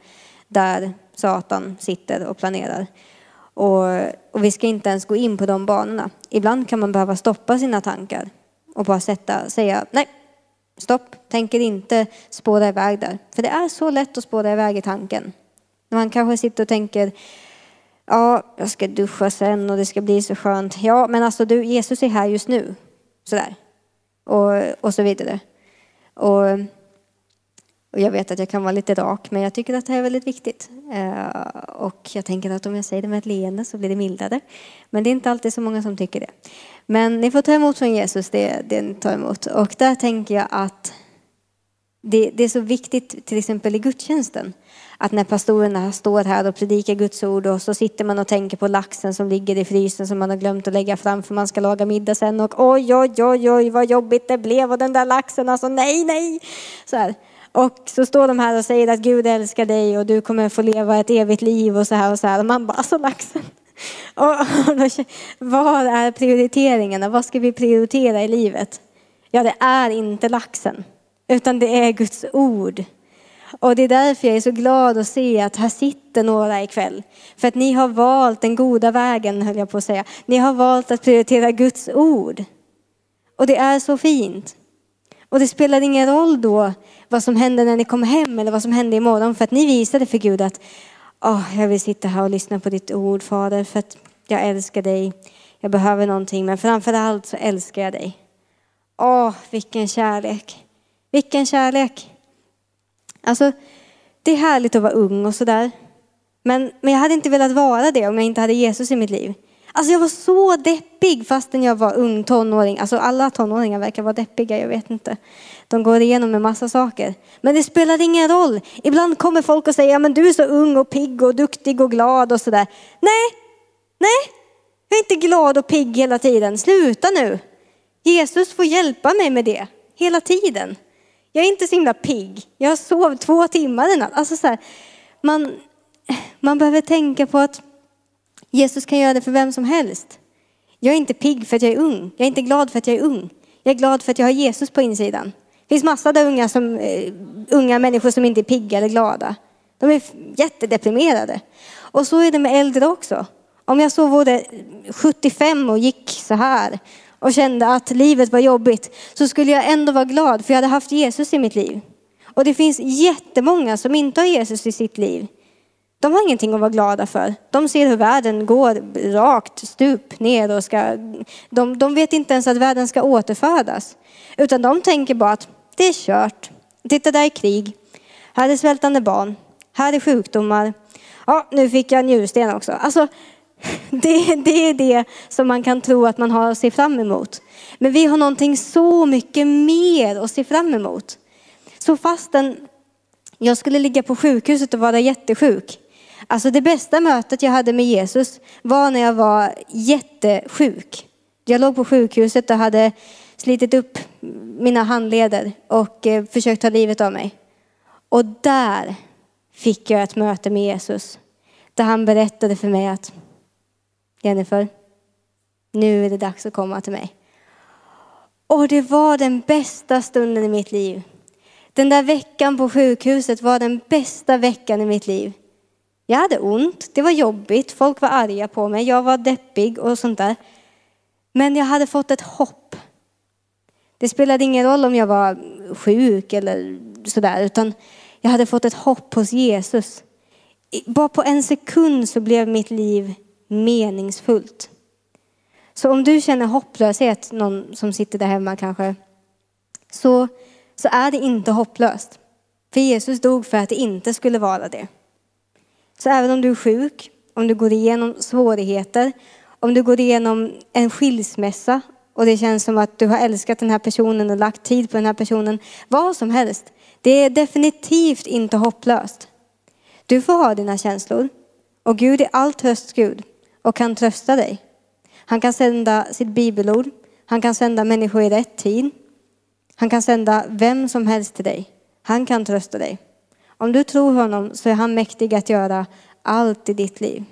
där Satan sitter och planerar. Och, och, vi ska inte ens gå in på de banorna. Ibland kan man behöva stoppa sina tankar och bara sätta, säga nej, stopp, tänker inte spåra iväg där. För det är så lätt att spåra iväg i tanken. Man kanske sitter och tänker, ja, jag ska duscha sen och det ska bli så skönt. Ja, men alltså du, Jesus är här just nu. Sådär. Och, och så vidare. Och, och jag vet att jag kan vara lite rak, men jag tycker att det här är väldigt viktigt. Eh, och jag tänker att om jag säger det med ett leende så blir det mildare. Men det är inte alltid så många som tycker det. Men ni får ta emot från Jesus det, det ni tar emot. Och där tänker jag att det, det är så viktigt, till exempel i gudstjänsten, att när pastorerna står här och predikar Guds ord och så sitter man och tänker på laxen som ligger i frysen som man har glömt att lägga fram för man ska laga middag sen och oj, oj, oj, oj, vad jobbigt det blev och den där laxen, alltså nej, nej. Så här. Och så står de här och säger att Gud älskar dig och du kommer få leva ett evigt liv och så här och så här. Och man bara, alltså laxen. Och, och vad är prioriteringarna? Vad ska vi prioritera i livet? Ja, det är inte laxen, utan det är Guds ord. Och det är därför jag är så glad att se att här sitter några ikväll. För att ni har valt den goda vägen, höll jag på att säga. Ni har valt att prioritera Guds ord. Och det är så fint. Och det spelar ingen roll då vad som händer när ni kommer hem eller vad som händer imorgon. För att ni visade för Gud att oh, jag vill sitta här och lyssna på ditt ord, Fader. För att jag älskar dig. Jag behöver någonting. Men framför allt så älskar jag dig. Åh, oh, vilken kärlek. Vilken kärlek. Alltså, det är härligt att vara ung och sådär. Men, men jag hade inte velat vara det om jag inte hade Jesus i mitt liv. Alltså jag var så deppig fastän jag var ung tonåring. Alltså alla tonåringar verkar vara deppiga, jag vet inte. De går igenom en massa saker. Men det spelar ingen roll. Ibland kommer folk och säger, ja men du är så ung och pigg och duktig och glad och sådär. Nej, nej, jag är inte glad och pigg hela tiden. Sluta nu. Jesus får hjälpa mig med det hela tiden. Jag är inte så himla pigg. Jag har sovit två timmar i natt. Alltså så här, man, man behöver tänka på att Jesus kan göra det för vem som helst. Jag är inte pigg för att jag är ung. Jag är inte glad för att jag är ung. Jag är glad för att jag har Jesus på insidan. Det finns massor av unga, som, uh, unga människor som inte är pigga eller glada. De är jättedeprimerade. Och så är det med äldre också. Om jag så vore 75 och gick så här och kände att livet var jobbigt så skulle jag ändå vara glad för jag hade haft Jesus i mitt liv. Och det finns jättemånga som inte har Jesus i sitt liv. De har ingenting att vara glada för. De ser hur världen går rakt stup ner och ska, de, de vet inte ens att världen ska återfödas. Utan de tänker bara att det är kört. Titta där är krig. Här är svältande barn. Här är sjukdomar. Ja, nu fick jag njursten också. Alltså, det, det är det som man kan tro att man har att se fram emot. Men vi har någonting så mycket mer att se fram emot. Så fastän jag skulle ligga på sjukhuset och vara jättesjuk. Alltså det bästa mötet jag hade med Jesus var när jag var jättesjuk. Jag låg på sjukhuset och hade slitit upp mina handleder och eh, försökt ta livet av mig. Och där fick jag ett möte med Jesus. Där han berättade för mig att Jennifer, nu är det dags att komma till mig. Och det var den bästa stunden i mitt liv. Den där veckan på sjukhuset var den bästa veckan i mitt liv. Jag hade ont, det var jobbigt, folk var arga på mig, jag var deppig och sånt där. Men jag hade fått ett hopp. Det spelade ingen roll om jag var sjuk eller sådär, utan jag hade fått ett hopp hos Jesus. Bara på en sekund så blev mitt liv meningsfullt. Så om du känner hopplöshet, någon som sitter där hemma kanske, så, så är det inte hopplöst. För Jesus dog för att det inte skulle vara det. Så även om du är sjuk, om du går igenom svårigheter, om du går igenom en skilsmässa och det känns som att du har älskat den här personen och lagt tid på den här personen, vad som helst. Det är definitivt inte hopplöst. Du får ha dina känslor och Gud är allt höst Gud och kan trösta dig. Han kan sända sitt bibelord. Han kan sända människor i rätt tid. Han kan sända vem som helst till dig. Han kan trösta dig. Om du tror honom så är han mäktig att göra allt i ditt liv.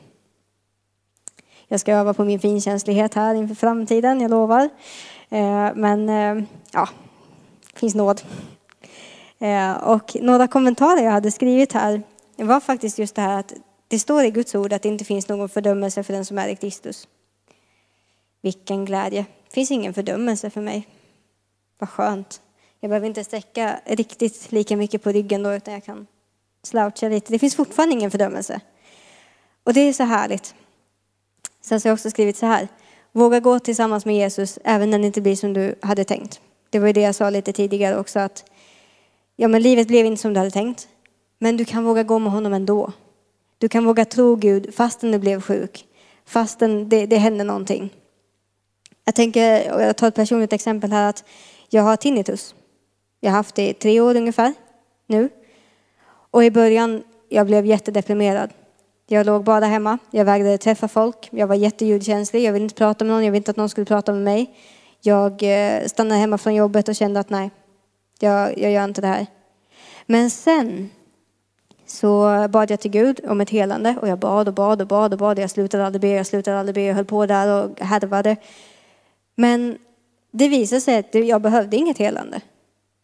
Jag ska öva på min finkänslighet här inför framtiden, jag lovar. Eh, men eh, ja, det finns nåd. Eh, och några kommentarer jag hade skrivit här var faktiskt just det här att det står i Guds ord att det inte finns någon fördömelse för den som är i Kristus. Vilken glädje. Det finns ingen fördömelse för mig. Vad skönt. Jag behöver inte sträcka riktigt lika mycket på ryggen då, utan jag kan slouchar lite. Det finns fortfarande ingen fördömelse. Och det är så härligt. Sen så har jag också skrivit så här. Våga gå tillsammans med Jesus även när det inte blir som du hade tänkt. Det var ju det jag sa lite tidigare också att ja, men livet blev inte som du hade tänkt. Men du kan våga gå med honom ändå. Du kan våga tro Gud fastän du blev sjuk, fastän det, det hände någonting. Jag tänker, och jag tar ett personligt exempel här, att jag har tinnitus. Jag har haft det i tre år ungefär nu. Och i början, jag blev jättedeprimerad. Jag låg bara hemma, jag vägrade träffa folk, jag var jätteljudkänslig, jag ville inte prata med någon, jag ville inte att någon skulle prata med mig. Jag eh, stannade hemma från jobbet och kände att nej, jag, jag gör inte det här. Men sen så bad jag till Gud om ett helande och jag bad och bad och bad och bad. Jag slutade aldrig be, jag slutade aldrig be, jag höll på där och härvade. Men det visade sig att jag behövde inget helande.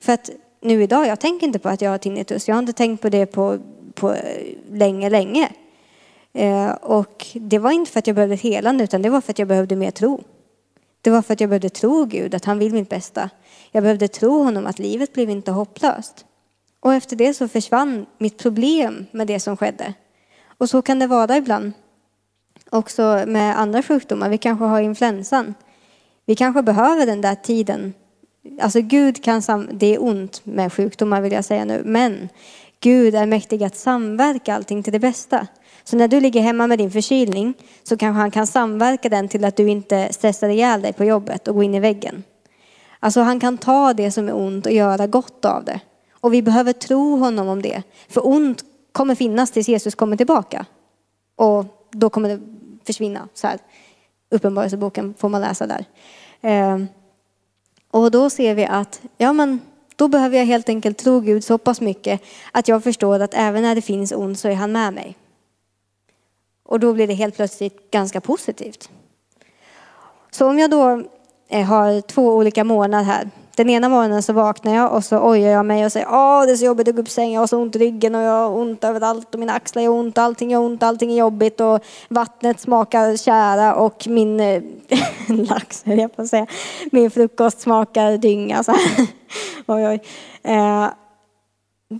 För att nu idag, jag tänker inte på att jag har tinnitus. Jag har inte tänkt på det på, på eh, länge, länge. Eh, och det var inte för att jag behövde helande, utan det var för att jag behövde mer tro. Det var för att jag behövde tro Gud, att han vill mitt bästa. Jag behövde tro honom att livet blev inte hopplöst. Och efter det så försvann mitt problem med det som skedde. Och så kan det vara ibland. Också med andra sjukdomar. Vi kanske har influensan. Vi kanske behöver den där tiden. Alltså Gud kan, sam det är ont med sjukdomar vill jag säga nu, men Gud är mäktig att samverka allting till det bästa. Så när du ligger hemma med din förkylning så kanske han kan samverka den till att du inte stressar ihjäl dig på jobbet och går in i väggen. Alltså han kan ta det som är ont och göra gott av det. Och vi behöver tro honom om det. För ont kommer finnas tills Jesus kommer tillbaka. Och då kommer det försvinna. Så här. Uppenbarelseboken får man läsa där. Ehm, och då ser vi att, ja men då behöver jag helt enkelt tro Gud så pass mycket att jag förstår att även när det finns ont så är han med mig. Och då blir det helt plötsligt ganska positivt. Så om jag då eh, har två olika månader här den ena morgonen så vaknar jag och så ojar jag mig och säger åh det är så jobbigt att gå upp sängen, jag har så ont i ryggen och jag har ont överallt och mina axlar gör ont, allting gör ont, allting är jobbigt och vattnet smakar kära och min lax, jag på att säga, min frukost smakar dynga så här. oj, oj. Eh,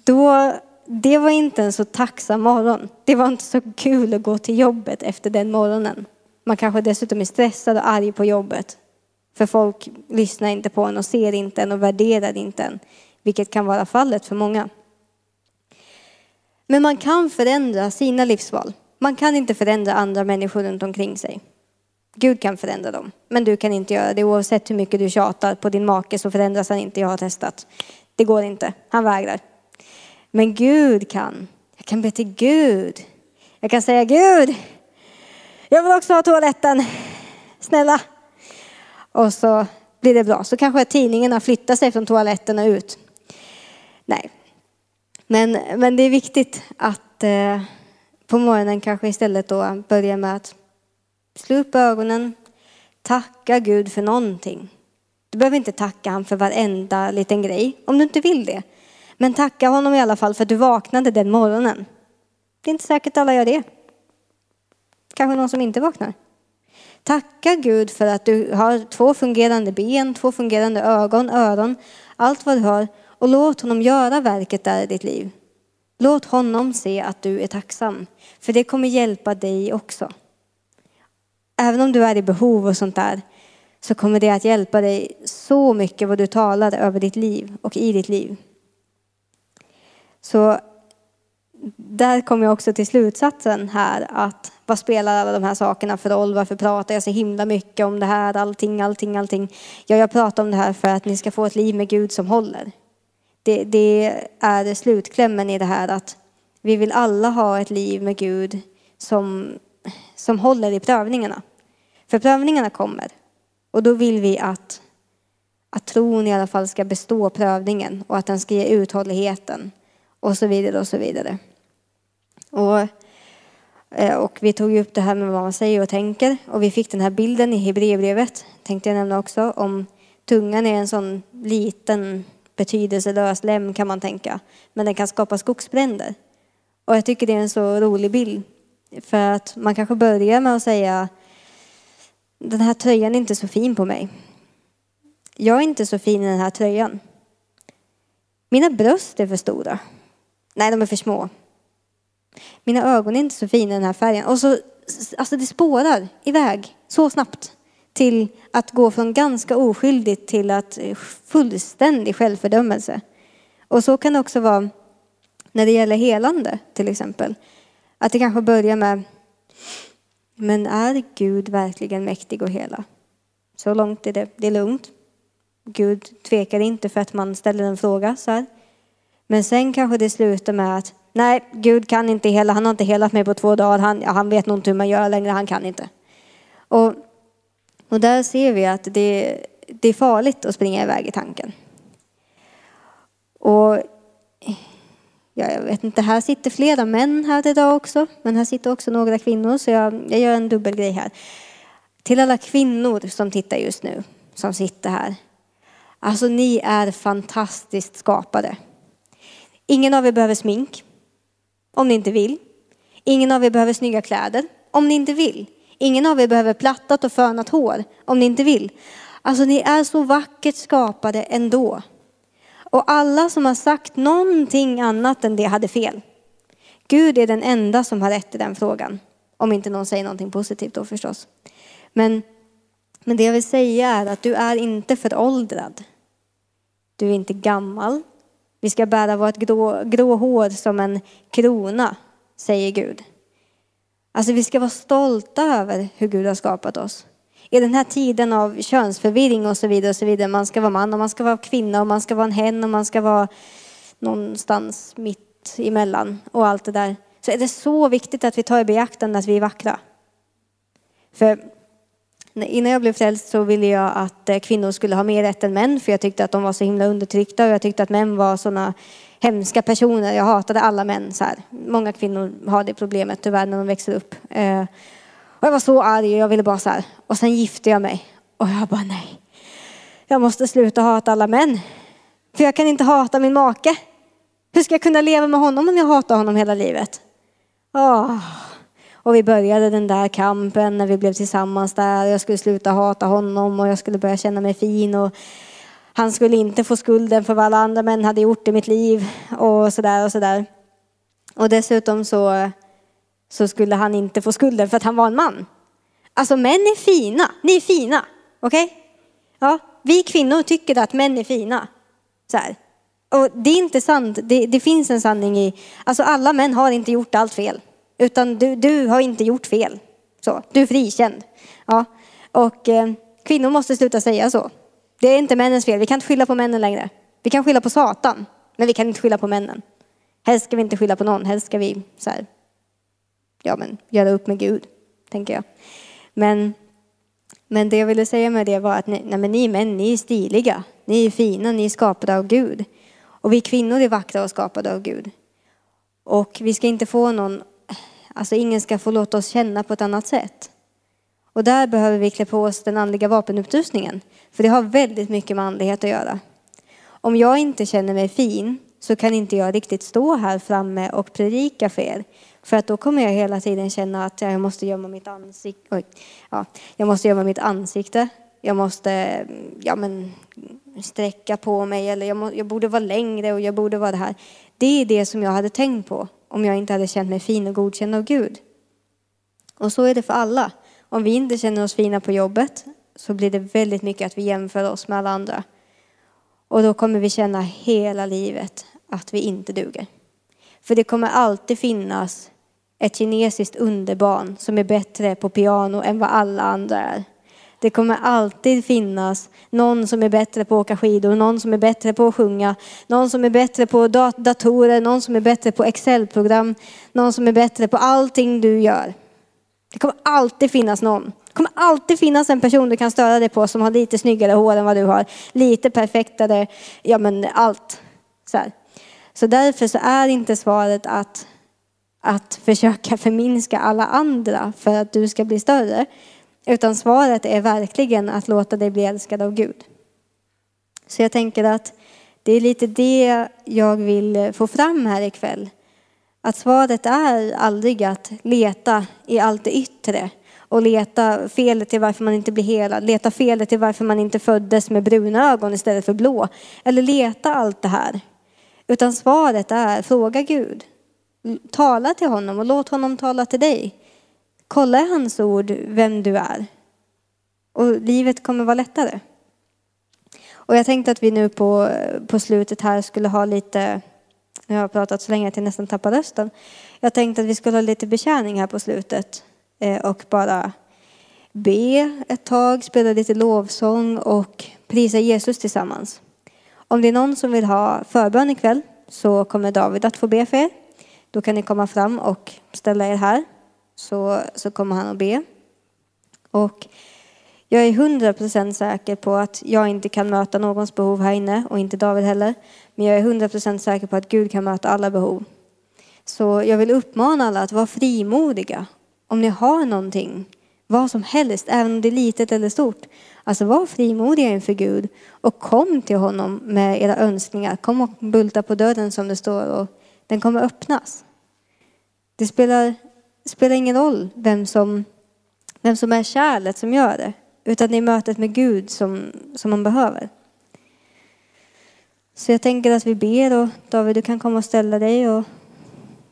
då, det var inte en så tacksam morgon. Det var inte så kul att gå till jobbet efter den morgonen. Man kanske dessutom är stressad och arg på jobbet. För folk lyssnar inte på en och ser inte en och värderar inte en, vilket kan vara fallet för många. Men man kan förändra sina livsval. Man kan inte förändra andra människor runt omkring sig. Gud kan förändra dem, men du kan inte göra det. Oavsett hur mycket du tjatar på din make så förändras han inte. Jag har testat. Det går inte. Han vägrar. Men Gud kan. Jag kan be till Gud. Jag kan säga Gud, jag vill också ha toaletten. Snälla, och så blir det bra. Så kanske tidningarna flyttar sig från toaletterna ut. Nej. Men, men det är viktigt att eh, på morgonen kanske istället då börja med att slå upp ögonen, tacka Gud för någonting. Du behöver inte tacka honom för varenda liten grej, om du inte vill det. Men tacka honom i alla fall för att du vaknade den morgonen. Det är inte säkert alla gör det. Kanske någon som inte vaknar. Tacka Gud för att du har två fungerande ben, två fungerande ögon, öron, allt vad du har. Och låt honom göra verket där i ditt liv. Låt honom se att du är tacksam. För det kommer hjälpa dig också. Även om du är i behov och sånt där så kommer det att hjälpa dig så mycket vad du talar över ditt liv och i ditt liv. Så där kom jag också till slutsatsen här att vad spelar alla de här sakerna för roll? Varför pratar jag så himla mycket om det här? Allting, allting, allting. Ja, jag pratar om det här för att ni ska få ett liv med Gud som håller. Det, det är slutklämmen i det här att vi vill alla ha ett liv med Gud som, som håller i prövningarna. För prövningarna kommer. Och då vill vi att, att tron i alla fall ska bestå prövningen och att den ska ge uthålligheten och så vidare och så vidare. Och, eh, och vi tog upp det här med vad man säger och tänker och vi fick den här bilden i Hebreerbrevet, tänkte jag nämna också, om tungan är en sån liten betydelselös lem kan man tänka. Men den kan skapa skogsbränder. Och jag tycker det är en så rolig bild. För att man kanske börjar med att säga den här tröjan är inte så fin på mig. Jag är inte så fin i den här tröjan. Mina bröst är för stora. Nej, de är för små. Mina ögon är inte så fina i den här färgen. Och så, alltså det spårar iväg så snabbt till att gå från ganska oskyldigt till att eh, fullständig självfördömelse. Och så kan det också vara när det gäller helande till exempel. Att det kanske börjar med, men är Gud verkligen mäktig och hela? Så långt är det, det är lugnt. Gud tvekar inte för att man ställer en fråga så här. Men sen kanske det slutar med att nej, Gud kan inte hela, han har inte helat mig på två dagar, han, han vet nog inte hur man gör längre, han kan inte. Och, och där ser vi att det, det är farligt att springa iväg i tanken. Och ja, jag vet inte, här sitter flera män här idag också, men här sitter också några kvinnor, så jag, jag gör en dubbelgrej här. Till alla kvinnor som tittar just nu, som sitter här. Alltså ni är fantastiskt skapade. Ingen av er behöver smink, om ni inte vill. Ingen av er behöver snygga kläder, om ni inte vill. Ingen av er behöver plattat och fönat hår, om ni inte vill. Alltså ni är så vackert skapade ändå. Och alla som har sagt någonting annat än det hade fel. Gud är den enda som har rätt i den frågan. Om inte någon säger någonting positivt då förstås. Men, men det jag vill säga är att du är inte föråldrad. Du är inte gammal. Vi ska bära vårt grå, grå hår som en krona, säger Gud. Alltså vi ska vara stolta över hur Gud har skapat oss. I den här tiden av könsförvirring och så vidare, och så vidare. man ska vara man och man ska vara kvinna och man ska vara en hen och man ska vara någonstans mitt emellan och allt det där. Så är det så viktigt att vi tar i beaktande att vi är vackra. För Innan jag blev frälst så ville jag att eh, kvinnor skulle ha mer rätt än män för jag tyckte att de var så himla undertryckta och jag tyckte att män var sådana hemska personer. Jag hatade alla män så här. Många kvinnor har det problemet tyvärr när de växer upp. Eh, och jag var så arg och jag ville bara så här. Och sen gifte jag mig och jag bara nej. Jag måste sluta hata alla män. För jag kan inte hata min make. Hur ska jag kunna leva med honom om jag hatar honom hela livet? Åh. Och vi började den där kampen när vi blev tillsammans där. Jag skulle sluta hata honom och jag skulle börja känna mig fin. Och han skulle inte få skulden för vad alla andra män hade gjort i mitt liv och sådär och sådär. Och dessutom så, så skulle han inte få skulden för att han var en man. Alltså män är fina, ni är fina, okej? Okay? Ja, vi kvinnor tycker att män är fina. Så här. Och det är inte sant, det, det finns en sanning i, alltså alla män har inte gjort allt fel. Utan du, du har inte gjort fel. Så, du är frikänd. Ja. Och eh, kvinnor måste sluta säga så. Det är inte männens fel. Vi kan inte skylla på männen längre. Vi kan skylla på Satan, men vi kan inte skylla på männen. Helst ska vi inte skylla på någon. Helst ska vi så här, ja, men, göra upp med Gud, tänker jag. Men, men det jag ville säga med det var att ni, nej, men ni män, ni är stiliga. Ni är fina, ni är skapade av Gud. Och vi kvinnor är vackra och skapade av Gud. Och vi ska inte få någon Alltså ingen ska få låta oss känna på ett annat sätt. Och där behöver vi klä på oss den andliga vapenutrustningen. För det har väldigt mycket med andlighet att göra. Om jag inte känner mig fin så kan inte jag riktigt stå här framme och predika för er. För att då kommer jag hela tiden känna att jag måste gömma mitt ansikte. Oj, ja, jag måste gömma mitt ansikte. Jag måste ja, men, sträcka på mig eller jag, må, jag borde vara längre och jag borde vara det här. Det är det som jag hade tänkt på om jag inte hade känt mig fin och godkänd av Gud. Och så är det för alla. Om vi inte känner oss fina på jobbet så blir det väldigt mycket att vi jämför oss med alla andra. Och då kommer vi känna hela livet att vi inte duger. För det kommer alltid finnas ett kinesiskt underbarn som är bättre på piano än vad alla andra är. Det kommer alltid finnas någon som är bättre på att åka skidor, någon som är bättre på att sjunga, någon som är bättre på datorer, någon som är bättre på Excel-program, någon som är bättre på allting du gör. Det kommer alltid finnas någon. Det kommer alltid finnas en person du kan störa dig på som har lite snyggare hår än vad du har, lite perfektare, ja men allt. Så, här. så därför så är inte svaret att, att försöka förminska alla andra för att du ska bli större. Utan svaret är verkligen att låta dig bli älskad av Gud. Så jag tänker att det är lite det jag vill få fram här ikväll. Att svaret är aldrig att leta i allt det yttre och leta felet till varför man inte blir helad, leta felet till varför man inte föddes med bruna ögon istället för blå. Eller leta allt det här. Utan svaret är, fråga Gud. Tala till honom och låt honom tala till dig. Kolla i hans ord vem du är. Och livet kommer vara lättare. Och jag tänkte att vi nu på, på slutet här skulle ha lite, nu har jag pratat så länge att jag nästan tappar rösten. Jag tänkte att vi skulle ha lite betjäning här på slutet eh, och bara be ett tag, spela lite lovsång och prisa Jesus tillsammans. Om det är någon som vill ha förbön ikväll så kommer David att få be för er. Då kan ni komma fram och ställa er här så, så kommer han att be. Och jag är hundra procent säker på att jag inte kan möta någons behov här inne och inte David heller. Men jag är hundra procent säker på att Gud kan möta alla behov. Så jag vill uppmana alla att vara frimodiga. Om ni har någonting, vad som helst, även om det är litet eller stort. Alltså var frimodiga inför Gud och kom till honom med era önskningar. Kom och bulta på dörren som det står och den kommer öppnas. Det spelar, det spelar ingen roll vem som, vem som är kärlet som gör det. Utan det är mötet med Gud som, som man behöver. Så jag tänker att vi ber och David du kan komma och ställa dig och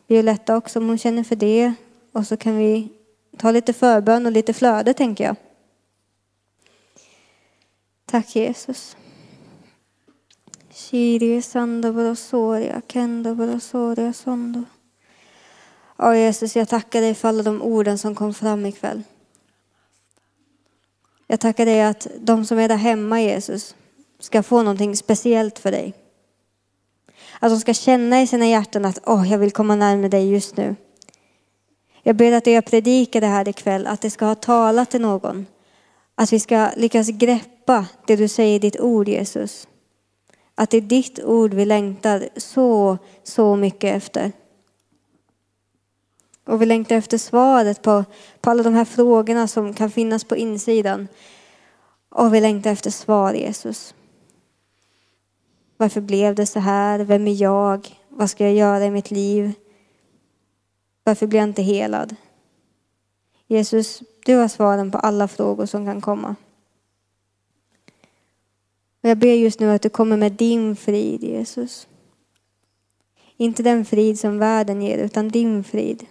Violetta också om hon känner för det. Och så kan vi ta lite förbön och lite flöde tänker jag. Tack Jesus. Kyrie sando brosoria, kendo brosoria sondo. Ja Jesus, jag tackar dig för alla de orden som kom fram ikväll. Jag tackar dig att de som är där hemma Jesus ska få någonting speciellt för dig. Att de ska känna i sina hjärtan att åh, oh, jag vill komma närmare dig just nu. Jag ber att det jag predikar det här ikväll, att det ska ha talat till någon. Att vi ska lyckas greppa det du säger i ditt ord Jesus. Att det är ditt ord vi längtar så, så mycket efter. Och vi längtar efter svaret på, på alla de här frågorna som kan finnas på insidan. Och vi längtar efter svar, Jesus. Varför blev det så här? Vem är jag? Vad ska jag göra i mitt liv? Varför blir jag inte helad? Jesus, du har svaren på alla frågor som kan komma. Och jag ber just nu att du kommer med din frid, Jesus. Inte den frid som världen ger, utan din frid.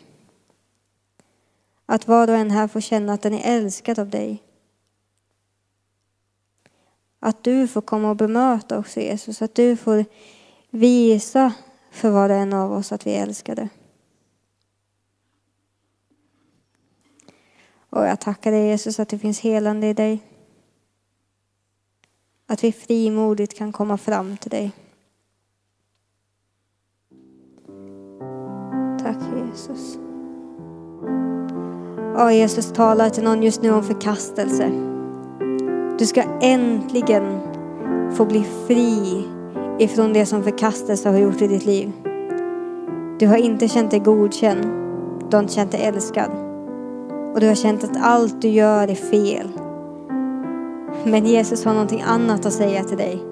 Att var och en här får känna att den är älskad av dig. Att du får komma och bemöta oss, Jesus, att du får visa för var och en av oss att vi är älskade. Och jag tackar dig Jesus att det finns helande i dig. Att vi frimodigt kan komma fram till dig. Tack Jesus. Ja, Jesus talar till någon just nu om förkastelse. Du ska äntligen få bli fri ifrån det som förkastelse har gjort i ditt liv. Du har inte känt dig godkänd. Du har inte känt dig älskad. Och du har känt att allt du gör är fel. Men Jesus har någonting annat att säga till dig.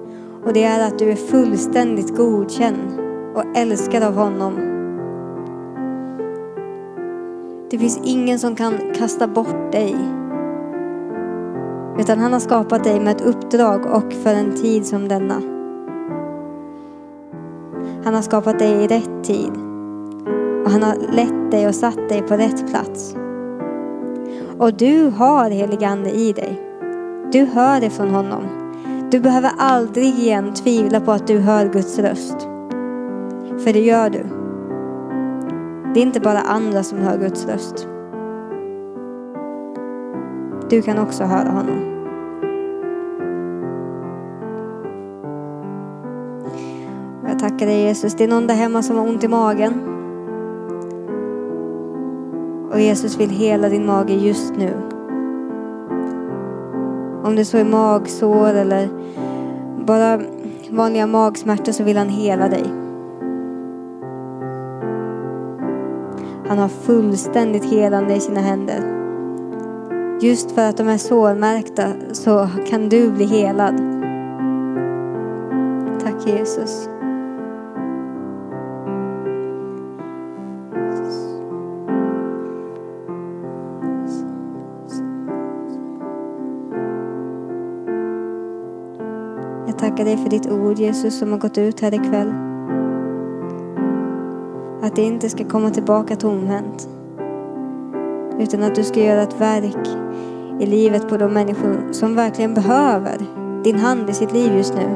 Och det är att du är fullständigt godkänd och älskad av honom det finns ingen som kan kasta bort dig. Utan han har skapat dig med ett uppdrag och för en tid som denna. Han har skapat dig i rätt tid. Och han har lett dig och satt dig på rätt plats. Och du har helig ande i dig. Du hör det från honom. Du behöver aldrig igen tvivla på att du hör Guds röst. För det gör du. Det är inte bara andra som hör Guds röst. Du kan också höra honom. Jag tackar dig Jesus. Det är någon där hemma som har ont i magen. Och Jesus vill hela din mage just nu. Om det så är magsår eller bara vanliga magsmärtor så vill han hela dig. Han har fullständigt helande i sina händer. Just för att de är sårmärkta så kan du bli helad. Tack Jesus. Jag tackar dig för ditt ord Jesus som har gått ut här ikväll. Att det inte ska komma tillbaka tomhänt. Utan att du ska göra ett verk i livet på de människor som verkligen behöver din hand i sitt liv just nu.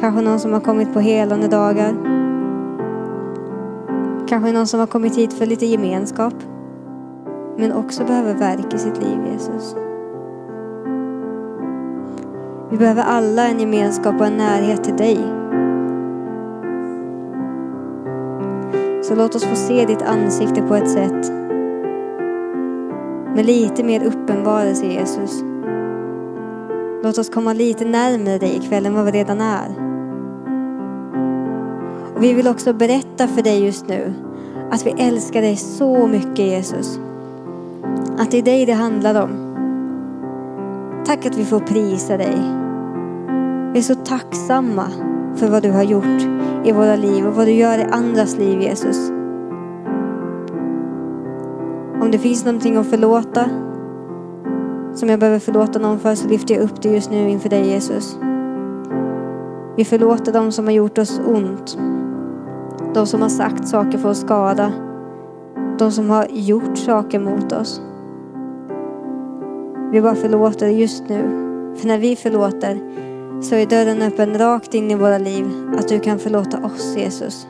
Kanske någon som har kommit på helande dagar. Kanske någon som har kommit hit för lite gemenskap. Men också behöver verk i sitt liv, Jesus. Vi behöver alla en gemenskap och en närhet till dig. Så låt oss få se ditt ansikte på ett sätt med lite mer uppenbarelse Jesus. Låt oss komma lite närmare dig ikväll än vad vi redan är. Och vi vill också berätta för dig just nu att vi älskar dig så mycket Jesus. Att det är dig det handlar om. Tack att vi får prisa dig. Vi är så tacksamma för vad du har gjort i våra liv och vad du gör i andras liv Jesus. Om det finns någonting att förlåta som jag behöver förlåta någon för så lyfter jag upp det just nu inför dig Jesus. Vi förlåter dem som har gjort oss ont. De som har sagt saker för att skada. De som har gjort saker mot oss. Vi bara förlåter just nu. För när vi förlåter så är dörren öppen rakt in i våra liv. Att du kan förlåta oss Jesus.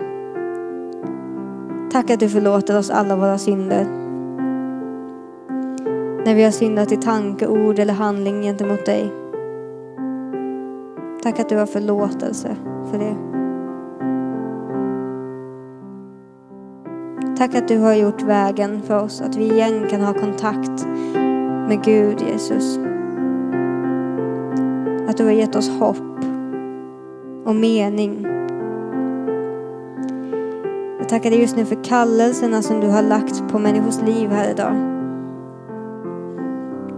Tack att du förlåter oss alla våra synder. När vi har syndat i tanke, ord eller handling gentemot dig. Tack att du har förlåtelse för det. Tack att du har gjort vägen för oss, att vi igen kan ha kontakt med Gud, Jesus. Att du har gett oss hopp och mening. Jag tackar dig just nu för kallelserna som du har lagt på människors liv här idag.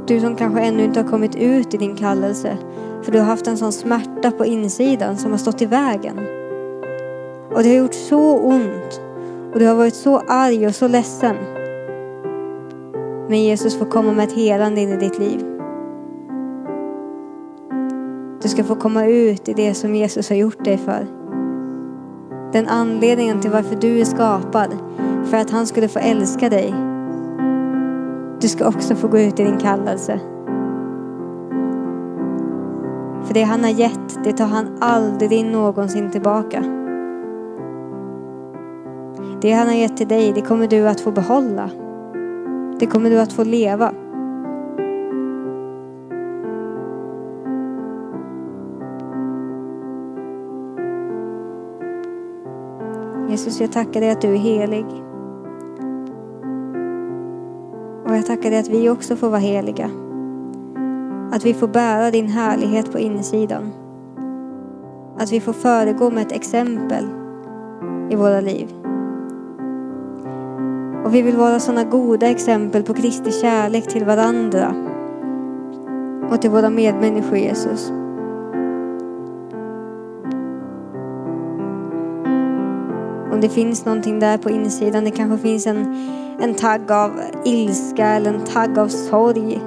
Du som kanske ännu inte har kommit ut i din kallelse för du har haft en sån smärta på insidan som har stått i vägen. Och det har gjort så ont och du har varit så arg och så ledsen. Men Jesus får komma med ett helande in i ditt liv. Du ska få komma ut i det som Jesus har gjort dig för. Den anledningen till varför du är skapad, för att han skulle få älska dig. Du ska också få gå ut i din kallelse. För det han har gett, det tar han aldrig någonsin tillbaka. Det han har gett till dig, det kommer du att få behålla. Det kommer du att få leva. Jesus, jag tackar dig att du är helig. Och jag tackar dig att vi också får vara heliga. Att vi får bära din härlighet på insidan. Att vi får föregå med ett exempel i våra liv. Och vi vill vara sådana goda exempel på Kristi kärlek till varandra och till våra medmänniskor Jesus. Det finns någonting där på insidan, det kanske finns en, en tagg av ilska eller en tagg av sorg.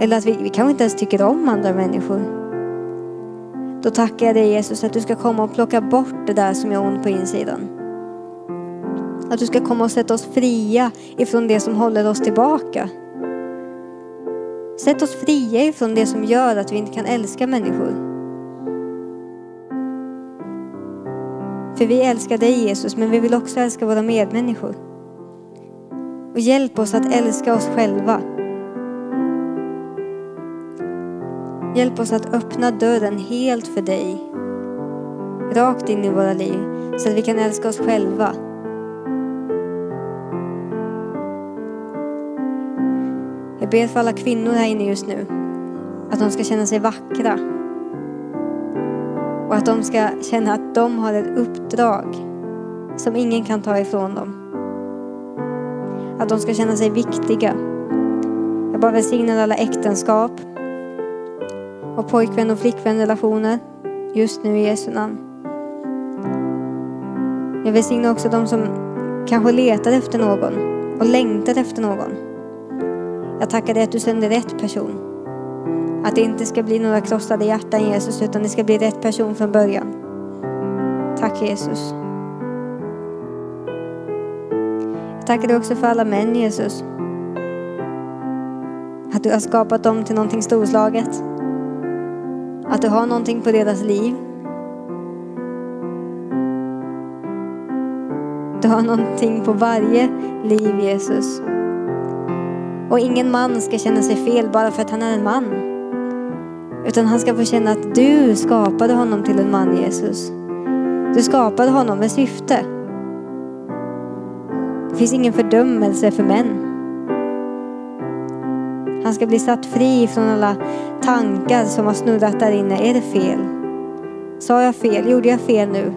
Eller att vi, vi kanske inte ens tycker om andra människor. Då tackar jag dig Jesus att du ska komma och plocka bort det där som gör ont på insidan. Att du ska komma och sätta oss fria ifrån det som håller oss tillbaka. Sätt oss fria ifrån det som gör att vi inte kan älska människor. För vi älskar dig Jesus, men vi vill också älska våra medmänniskor. Och hjälp oss att älska oss själva. Hjälp oss att öppna dörren helt för dig. Rakt in i våra liv, så att vi kan älska oss själva. Jag ber för alla kvinnor här inne just nu, att de ska känna sig vackra och att de ska känna att de har ett uppdrag som ingen kan ta ifrån dem. Att de ska känna sig viktiga. Jag bara välsignar alla äktenskap. och pojkvän och flickvän-relationer just nu i Jesu namn. Jag välsignar också de som kanske letar efter någon och längtar efter någon. Jag tackar dig att du sänder rätt person. Att det inte ska bli några krossade hjärtan Jesus utan det ska bli rätt person från början. Tack Jesus. Jag tackar dig också för alla män Jesus. Att du har skapat dem till någonting storslaget. Att du har någonting på deras liv. Du har någonting på varje liv Jesus. Och ingen man ska känna sig fel bara för att han är en man. Utan han ska få känna att du skapade honom till en man Jesus. Du skapade honom med syfte. Det finns ingen fördömelse för män. Han ska bli satt fri från alla tankar som har snurrat där inne. Är det fel? Sa jag fel? Gjorde jag fel nu?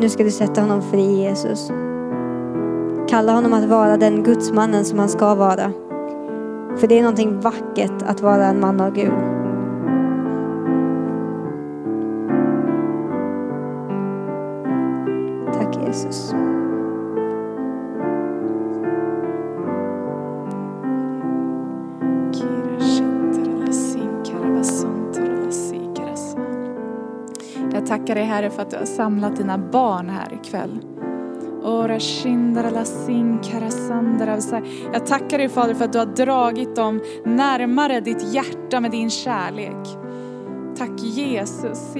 Nu ska du sätta honom fri Jesus. Kalla honom att vara den gudsmannen som han ska vara. För det är någonting vackert att vara en man av Gud. Tack Jesus. Jag tackar dig Herre för att du har samlat dina barn här ikväll. Jag tackar dig Fader för att du har dragit dem närmare ditt hjärta med din kärlek. Tack Jesus.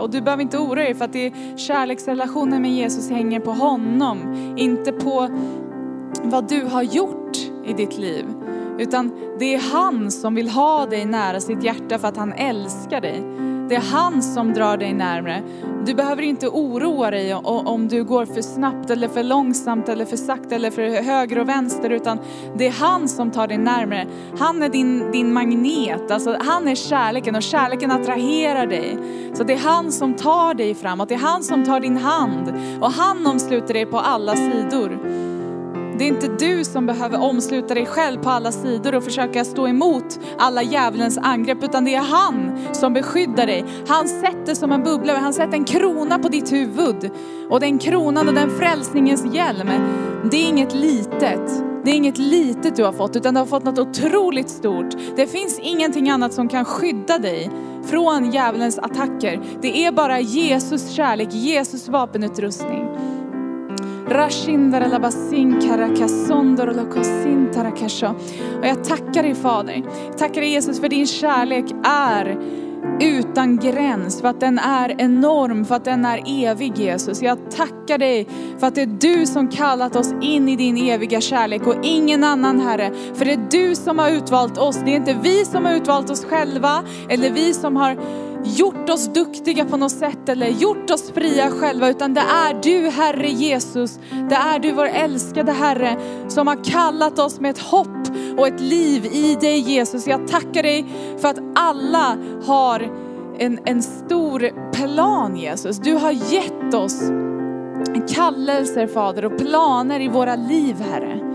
Och du behöver inte oroa dig för att det är kärleksrelationen med Jesus hänger på honom, inte på vad du har gjort i ditt liv. Utan det är han som vill ha dig nära sitt hjärta för att han älskar dig. Det är han som drar dig närmre. Du behöver inte oroa dig om du går för snabbt eller för långsamt eller för sakta eller för höger och vänster utan det är han som tar dig närmre. Han är din, din magnet, alltså han är kärleken och kärleken attraherar dig. Så det är han som tar dig framåt, det är han som tar din hand och han omsluter dig på alla sidor. Det är inte du som behöver omsluta dig själv på alla sidor och försöka stå emot alla djävulens angrepp, utan det är han som beskyddar dig. Han sätter som en bubbla, han sätter en krona på ditt huvud. Och den kronan och den frälsningens hjälm, det är inget litet. Det är inget litet du har fått, utan du har fått något otroligt stort. Det finns ingenting annat som kan skydda dig från djävulens attacker. Det är bara Jesus kärlek, Jesus vapenutrustning. Och jag tackar dig Fader. Jag tackar dig Jesus för din kärlek är utan gräns, för att den är enorm, för att den är evig Jesus. Jag tackar dig för att det är du som kallat oss in i din eviga kärlek och ingen annan Herre. För det är du som har utvalt oss, det är inte vi som har utvalt oss själva eller vi som har gjort oss duktiga på något sätt eller gjort oss fria själva, utan det är du Herre Jesus. Det är du vår älskade Herre som har kallat oss med ett hopp och ett liv i dig Jesus. Jag tackar dig för att alla har en, en stor plan Jesus. Du har gett oss kallelser Fader och planer i våra liv Herre.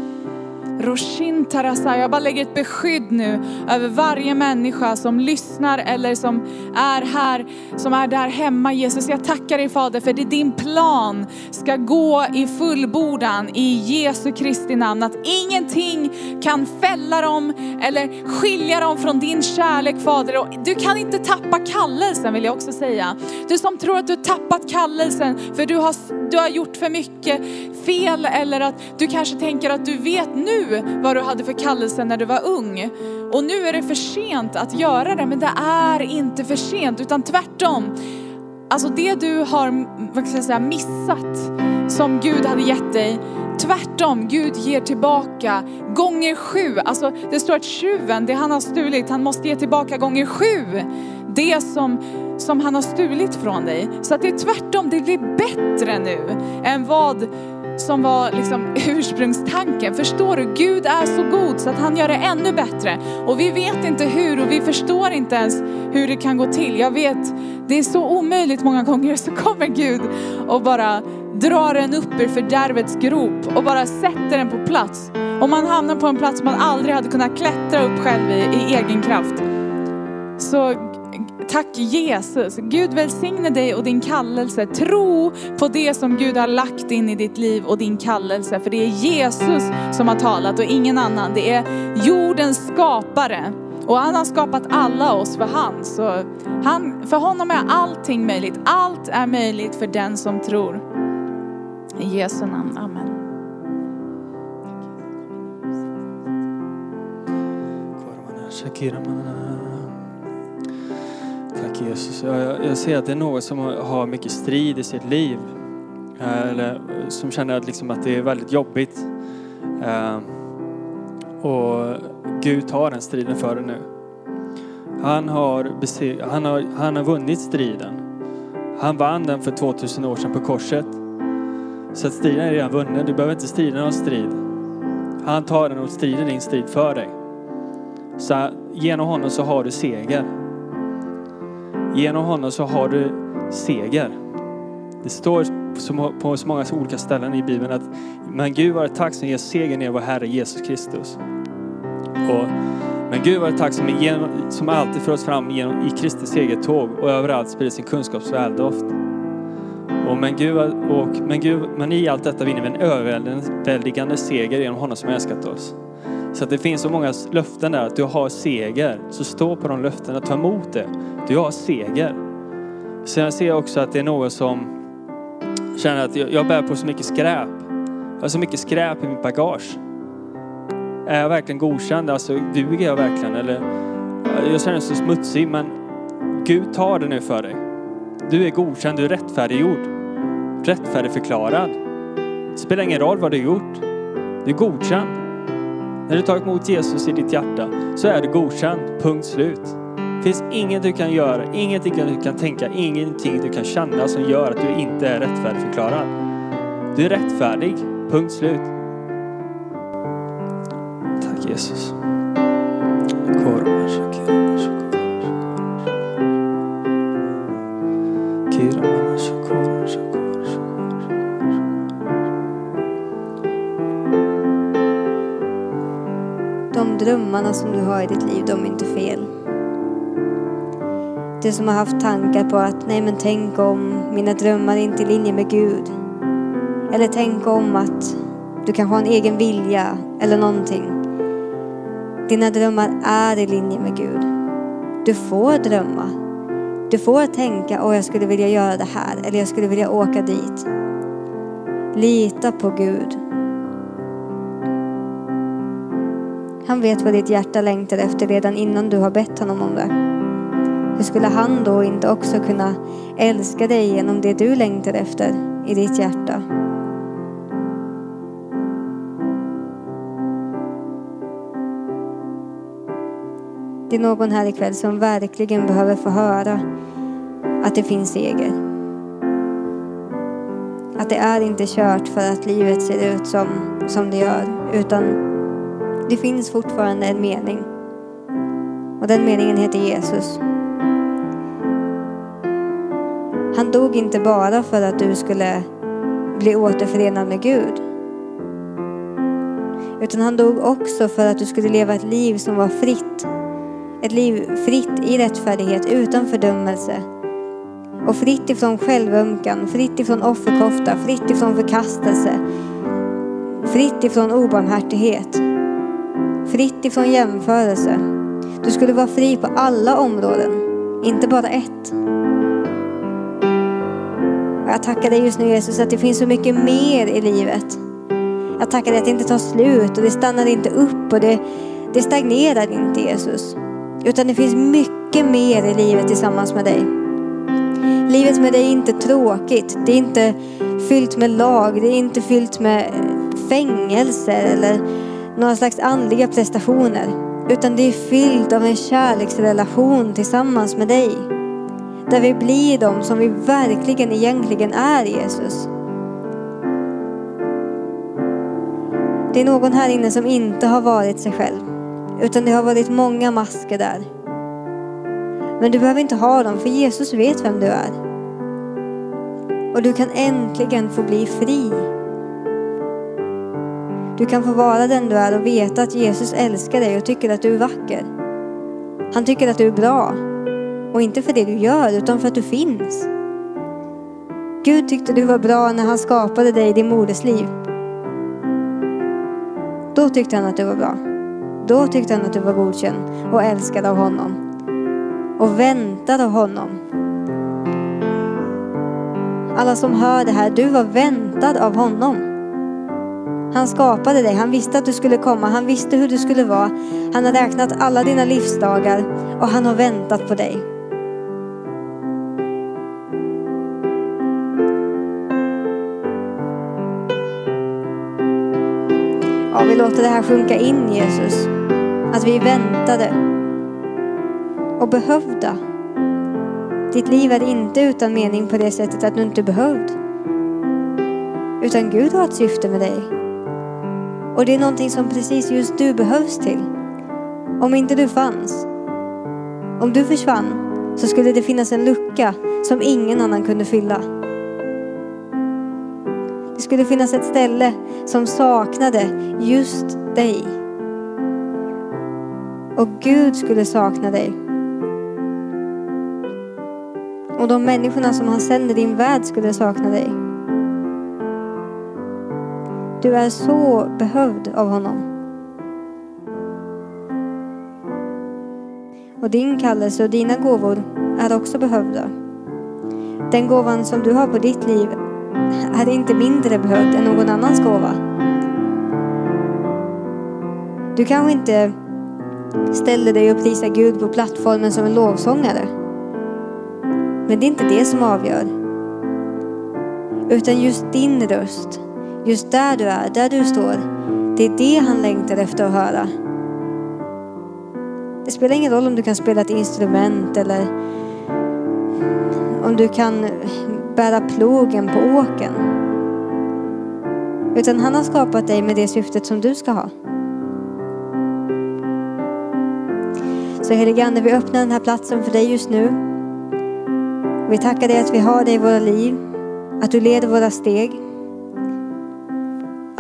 Roshin Tarasa, jag bara lägger ett beskydd nu över varje människa som lyssnar eller som är här, som är där hemma. Jesus, jag tackar dig Fader för det din plan ska gå i fullbordan i Jesu Kristi namn. Att ingenting kan fälla dem eller skilja dem från din kärlek Fader. Och du kan inte tappa kallelsen vill jag också säga. Du som tror att du har tappat kallelsen för du har, du har gjort för mycket fel eller att du kanske tänker att du vet nu vad du hade för kallelse när du var ung. Och nu är det för sent att göra det, men det är inte för sent, utan tvärtom. Alltså det du har vad ska jag säga, missat som Gud hade gett dig, tvärtom, Gud ger tillbaka gånger sju. Alltså det står att tjuven, det han har stulit, han måste ge tillbaka gånger sju. Det som, som han har stulit från dig. Så att det är tvärtom, det blir bättre nu än vad som var liksom ursprungstanken. Förstår du? Gud är så god så att han gör det ännu bättre. Och vi vet inte hur och vi förstår inte ens hur det kan gå till. Jag vet, det är så omöjligt många gånger så kommer Gud och bara drar en upp ur fördärvets grop och bara sätter den på plats. Om man hamnar på en plats man aldrig hade kunnat klättra upp själv i, i egen kraft. Så tack Jesus. Gud välsigne dig och din kallelse. Tro på det som Gud har lagt in i ditt liv och din kallelse. För det är Jesus som har talat och ingen annan. Det är jordens skapare. Och han har skapat alla oss för han. Så han, för honom är allting möjligt. Allt är möjligt för den som tror. I Jesu namn, amen. Tack Jesus. Jag, jag ser att det är någon som har mycket strid i sitt liv. Eh, eller eh, som känner att, liksom att det är väldigt jobbigt. Eh, och Gud tar den striden för dig nu. Han har, han, har, han har vunnit striden. Han vann den för 2000 år sedan på korset. Så att striden är redan vunnen. Du behöver inte strida någon strid. Han tar den och strider din strid för dig. Så genom honom så har du seger. Genom honom så har du seger. Det står på så många olika ställen i Bibeln att men Gud vare tack som ger segern i vår Herre Jesus Kristus. Och, men Gud vare tack som, genom, som alltid för oss fram genom, i Kristi segertåg och överallt sprider sin kunskaps väldoft. Och men, Gud, och, men, Gud, men i allt detta vinner vi en överväldigande seger genom honom som älskat oss. Så att det finns så många löften där att du har seger. Så stå på de löftena, ta emot det. Du har seger. Sen ser jag också att det är någon som känner att jag bär på så mycket skräp. Jag har så mycket skräp i mitt bagage. Är jag verkligen godkänd? Alltså duger jag verkligen? Eller, jag känner mig så smutsig men Gud tar det nu för dig. Du är godkänd, du är rättfärdiggjord. Rättfärdigförklarad. Det spelar ingen roll vad du har gjort. Du är godkänd. När du tagit emot Jesus i ditt hjärta så är du godkänd, punkt slut. Det finns inget du kan göra, ingenting du kan tänka, ingenting du kan känna som gör att du inte är rättfärdigförklarad. Du är rättfärdig, punkt slut. Tack Jesus. Kira. Drömmarna som du har i ditt liv, de är inte fel. Du som har haft tankar på att, nej men tänk om mina drömmar är inte i linje med Gud. Eller tänk om att du kanske har en egen vilja eller någonting. Dina drömmar är i linje med Gud. Du får drömma. Du får tänka, åh jag skulle vilja göra det här eller jag skulle vilja åka dit. Lita på Gud. Han vet vad ditt hjärta längtar efter redan innan du har bett honom om det. Hur skulle han då inte också kunna älska dig genom det du längtar efter i ditt hjärta? Det är någon här ikväll som verkligen behöver få höra att det finns seger. Att det är inte kört för att livet ser ut som, som det gör, utan det finns fortfarande en mening. Och den meningen heter Jesus. Han dog inte bara för att du skulle bli återförenad med Gud. Utan han dog också för att du skulle leva ett liv som var fritt. Ett liv fritt i rättfärdighet, utan fördömelse. Och fritt ifrån självömkan, fritt ifrån offerkofta, fritt ifrån förkastelse. Fritt ifrån obarmhärtighet. Fritt ifrån jämförelse. Du skulle vara fri på alla områden, inte bara ett. Och jag tackar dig just nu Jesus att det finns så mycket mer i livet. Jag tackar dig att det inte tar slut och det stannar inte upp och det, det stagnerar inte Jesus. Utan det finns mycket mer i livet tillsammans med dig. Livet med dig är inte tråkigt. Det är inte fyllt med lag. Det är inte fyllt med fängelser eller några slags andliga prestationer. Utan det är fyllt av en kärleksrelation tillsammans med dig. Där vi blir de som vi verkligen egentligen är Jesus. Det är någon här inne som inte har varit sig själv. Utan det har varit många masker där. Men du behöver inte ha dem för Jesus vet vem du är. Och du kan äntligen få bli fri. Du kan få vara den du är och veta att Jesus älskar dig och tycker att du är vacker. Han tycker att du är bra. Och inte för det du gör, utan för att du finns. Gud tyckte du var bra när han skapade dig i din moders liv. Då tyckte han att du var bra. Då tyckte han att du var godkänd och älskad av honom. Och väntad av honom. Alla som hör det här, du var väntad av honom. Han skapade dig, han visste att du skulle komma, han visste hur du skulle vara. Han har räknat alla dina livsdagar och han har väntat på dig. Ja, vi låter det här sjunka in Jesus. Att vi väntade och behövda. Ditt liv är inte utan mening på det sättet att du inte är behövd. Utan Gud har ett syfte med dig. Och det är någonting som precis just du behövs till. Om inte du fanns, om du försvann, så skulle det finnas en lucka som ingen annan kunde fylla. Det skulle finnas ett ställe som saknade just dig. Och Gud skulle sakna dig. Och de människorna som han sänder i din värld skulle sakna dig. Du är så behövd av honom. Och din kallelse och dina gåvor är också behövda. Den gåvan som du har på ditt liv är inte mindre behövd än någon annans gåva. Du kanske inte ställer dig och prisar Gud på plattformen som en lovsångare. Men det är inte det som avgör. Utan just din röst, just där du är, där du står. Det är det han längtar efter att höra. Det spelar ingen roll om du kan spela ett instrument eller om du kan bära plogen på åken. Utan han har skapat dig med det syftet som du ska ha. Så helige Ande, vi öppnar den här platsen för dig just nu. Vi tackar dig att vi har dig i våra liv, att du leder våra steg.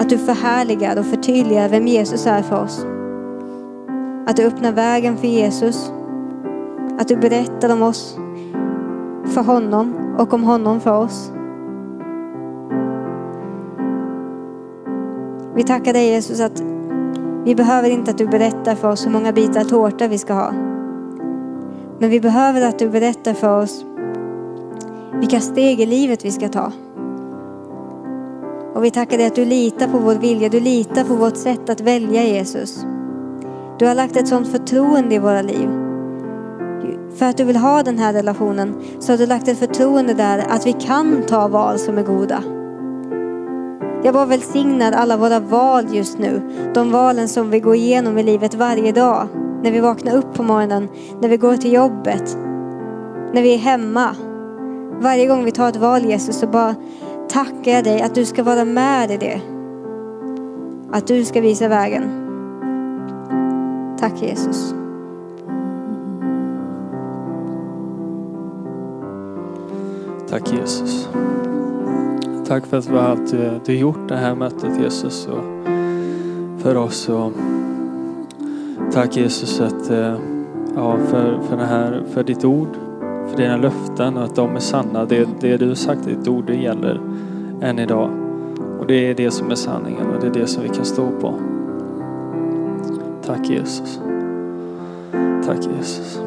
Att du förhärligar och förtydligar vem Jesus är för oss. Att du öppnar vägen för Jesus. Att du berättar om oss för honom och om honom för oss. Vi tackar dig Jesus att vi behöver inte att du berättar för oss hur många bitar tårta vi ska ha. Men vi behöver att du berättar för oss vilka steg i livet vi ska ta. Och vi tackar dig att du litar på vår vilja, du litar på vårt sätt att välja Jesus. Du har lagt ett sådant förtroende i våra liv. För att du vill ha den här relationen så har du lagt ett förtroende där att vi kan ta val som är goda. Jag bara välsignar alla våra val just nu. De valen som vi går igenom i livet varje dag. När vi vaknar upp på morgonen, när vi går till jobbet, när vi är hemma. Varje gång vi tar ett val Jesus så bara tackar jag dig att du ska vara med i det. Att du ska visa vägen. Tack Jesus. Tack Jesus. Tack för att du har allt du, du gjort det här mötet Jesus och för oss. Och tack Jesus att, eh, ja, för, för, det här, för ditt ord, för dina löften och att de är sanna. Det, det du har sagt i ditt ord det gäller än idag. Och det är det som är sanningen och det är det som vi kan stå på. Tack Jesus. Tack Jesus.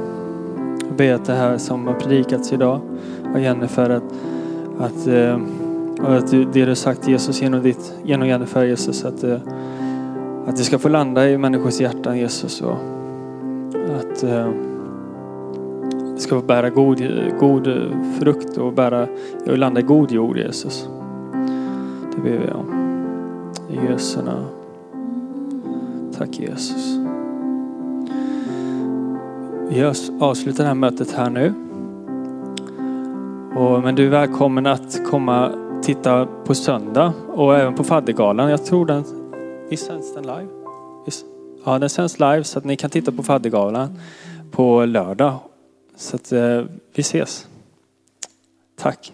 Jag ber att det här som har predikats idag av Jennifer att, att, eh, att det du har sagt Jesus genom, ditt, genom Jennifer Jesus att, eh, att det ska få landa i människors hjärtan Jesus och att eh, det ska få bära god, god frukt och bära, och landa i god jord Jesus. Det ber vi om. I Jesu namn. Tack Jesus. Vi avslutar det här mötet här nu. Och, men du är välkommen att komma titta på söndag och även på faddergalan. Jag tror den, visst sänds den live? Visst? Ja, den sänds live så att ni kan titta på faddergalan på lördag. Så att eh, vi ses. Tack.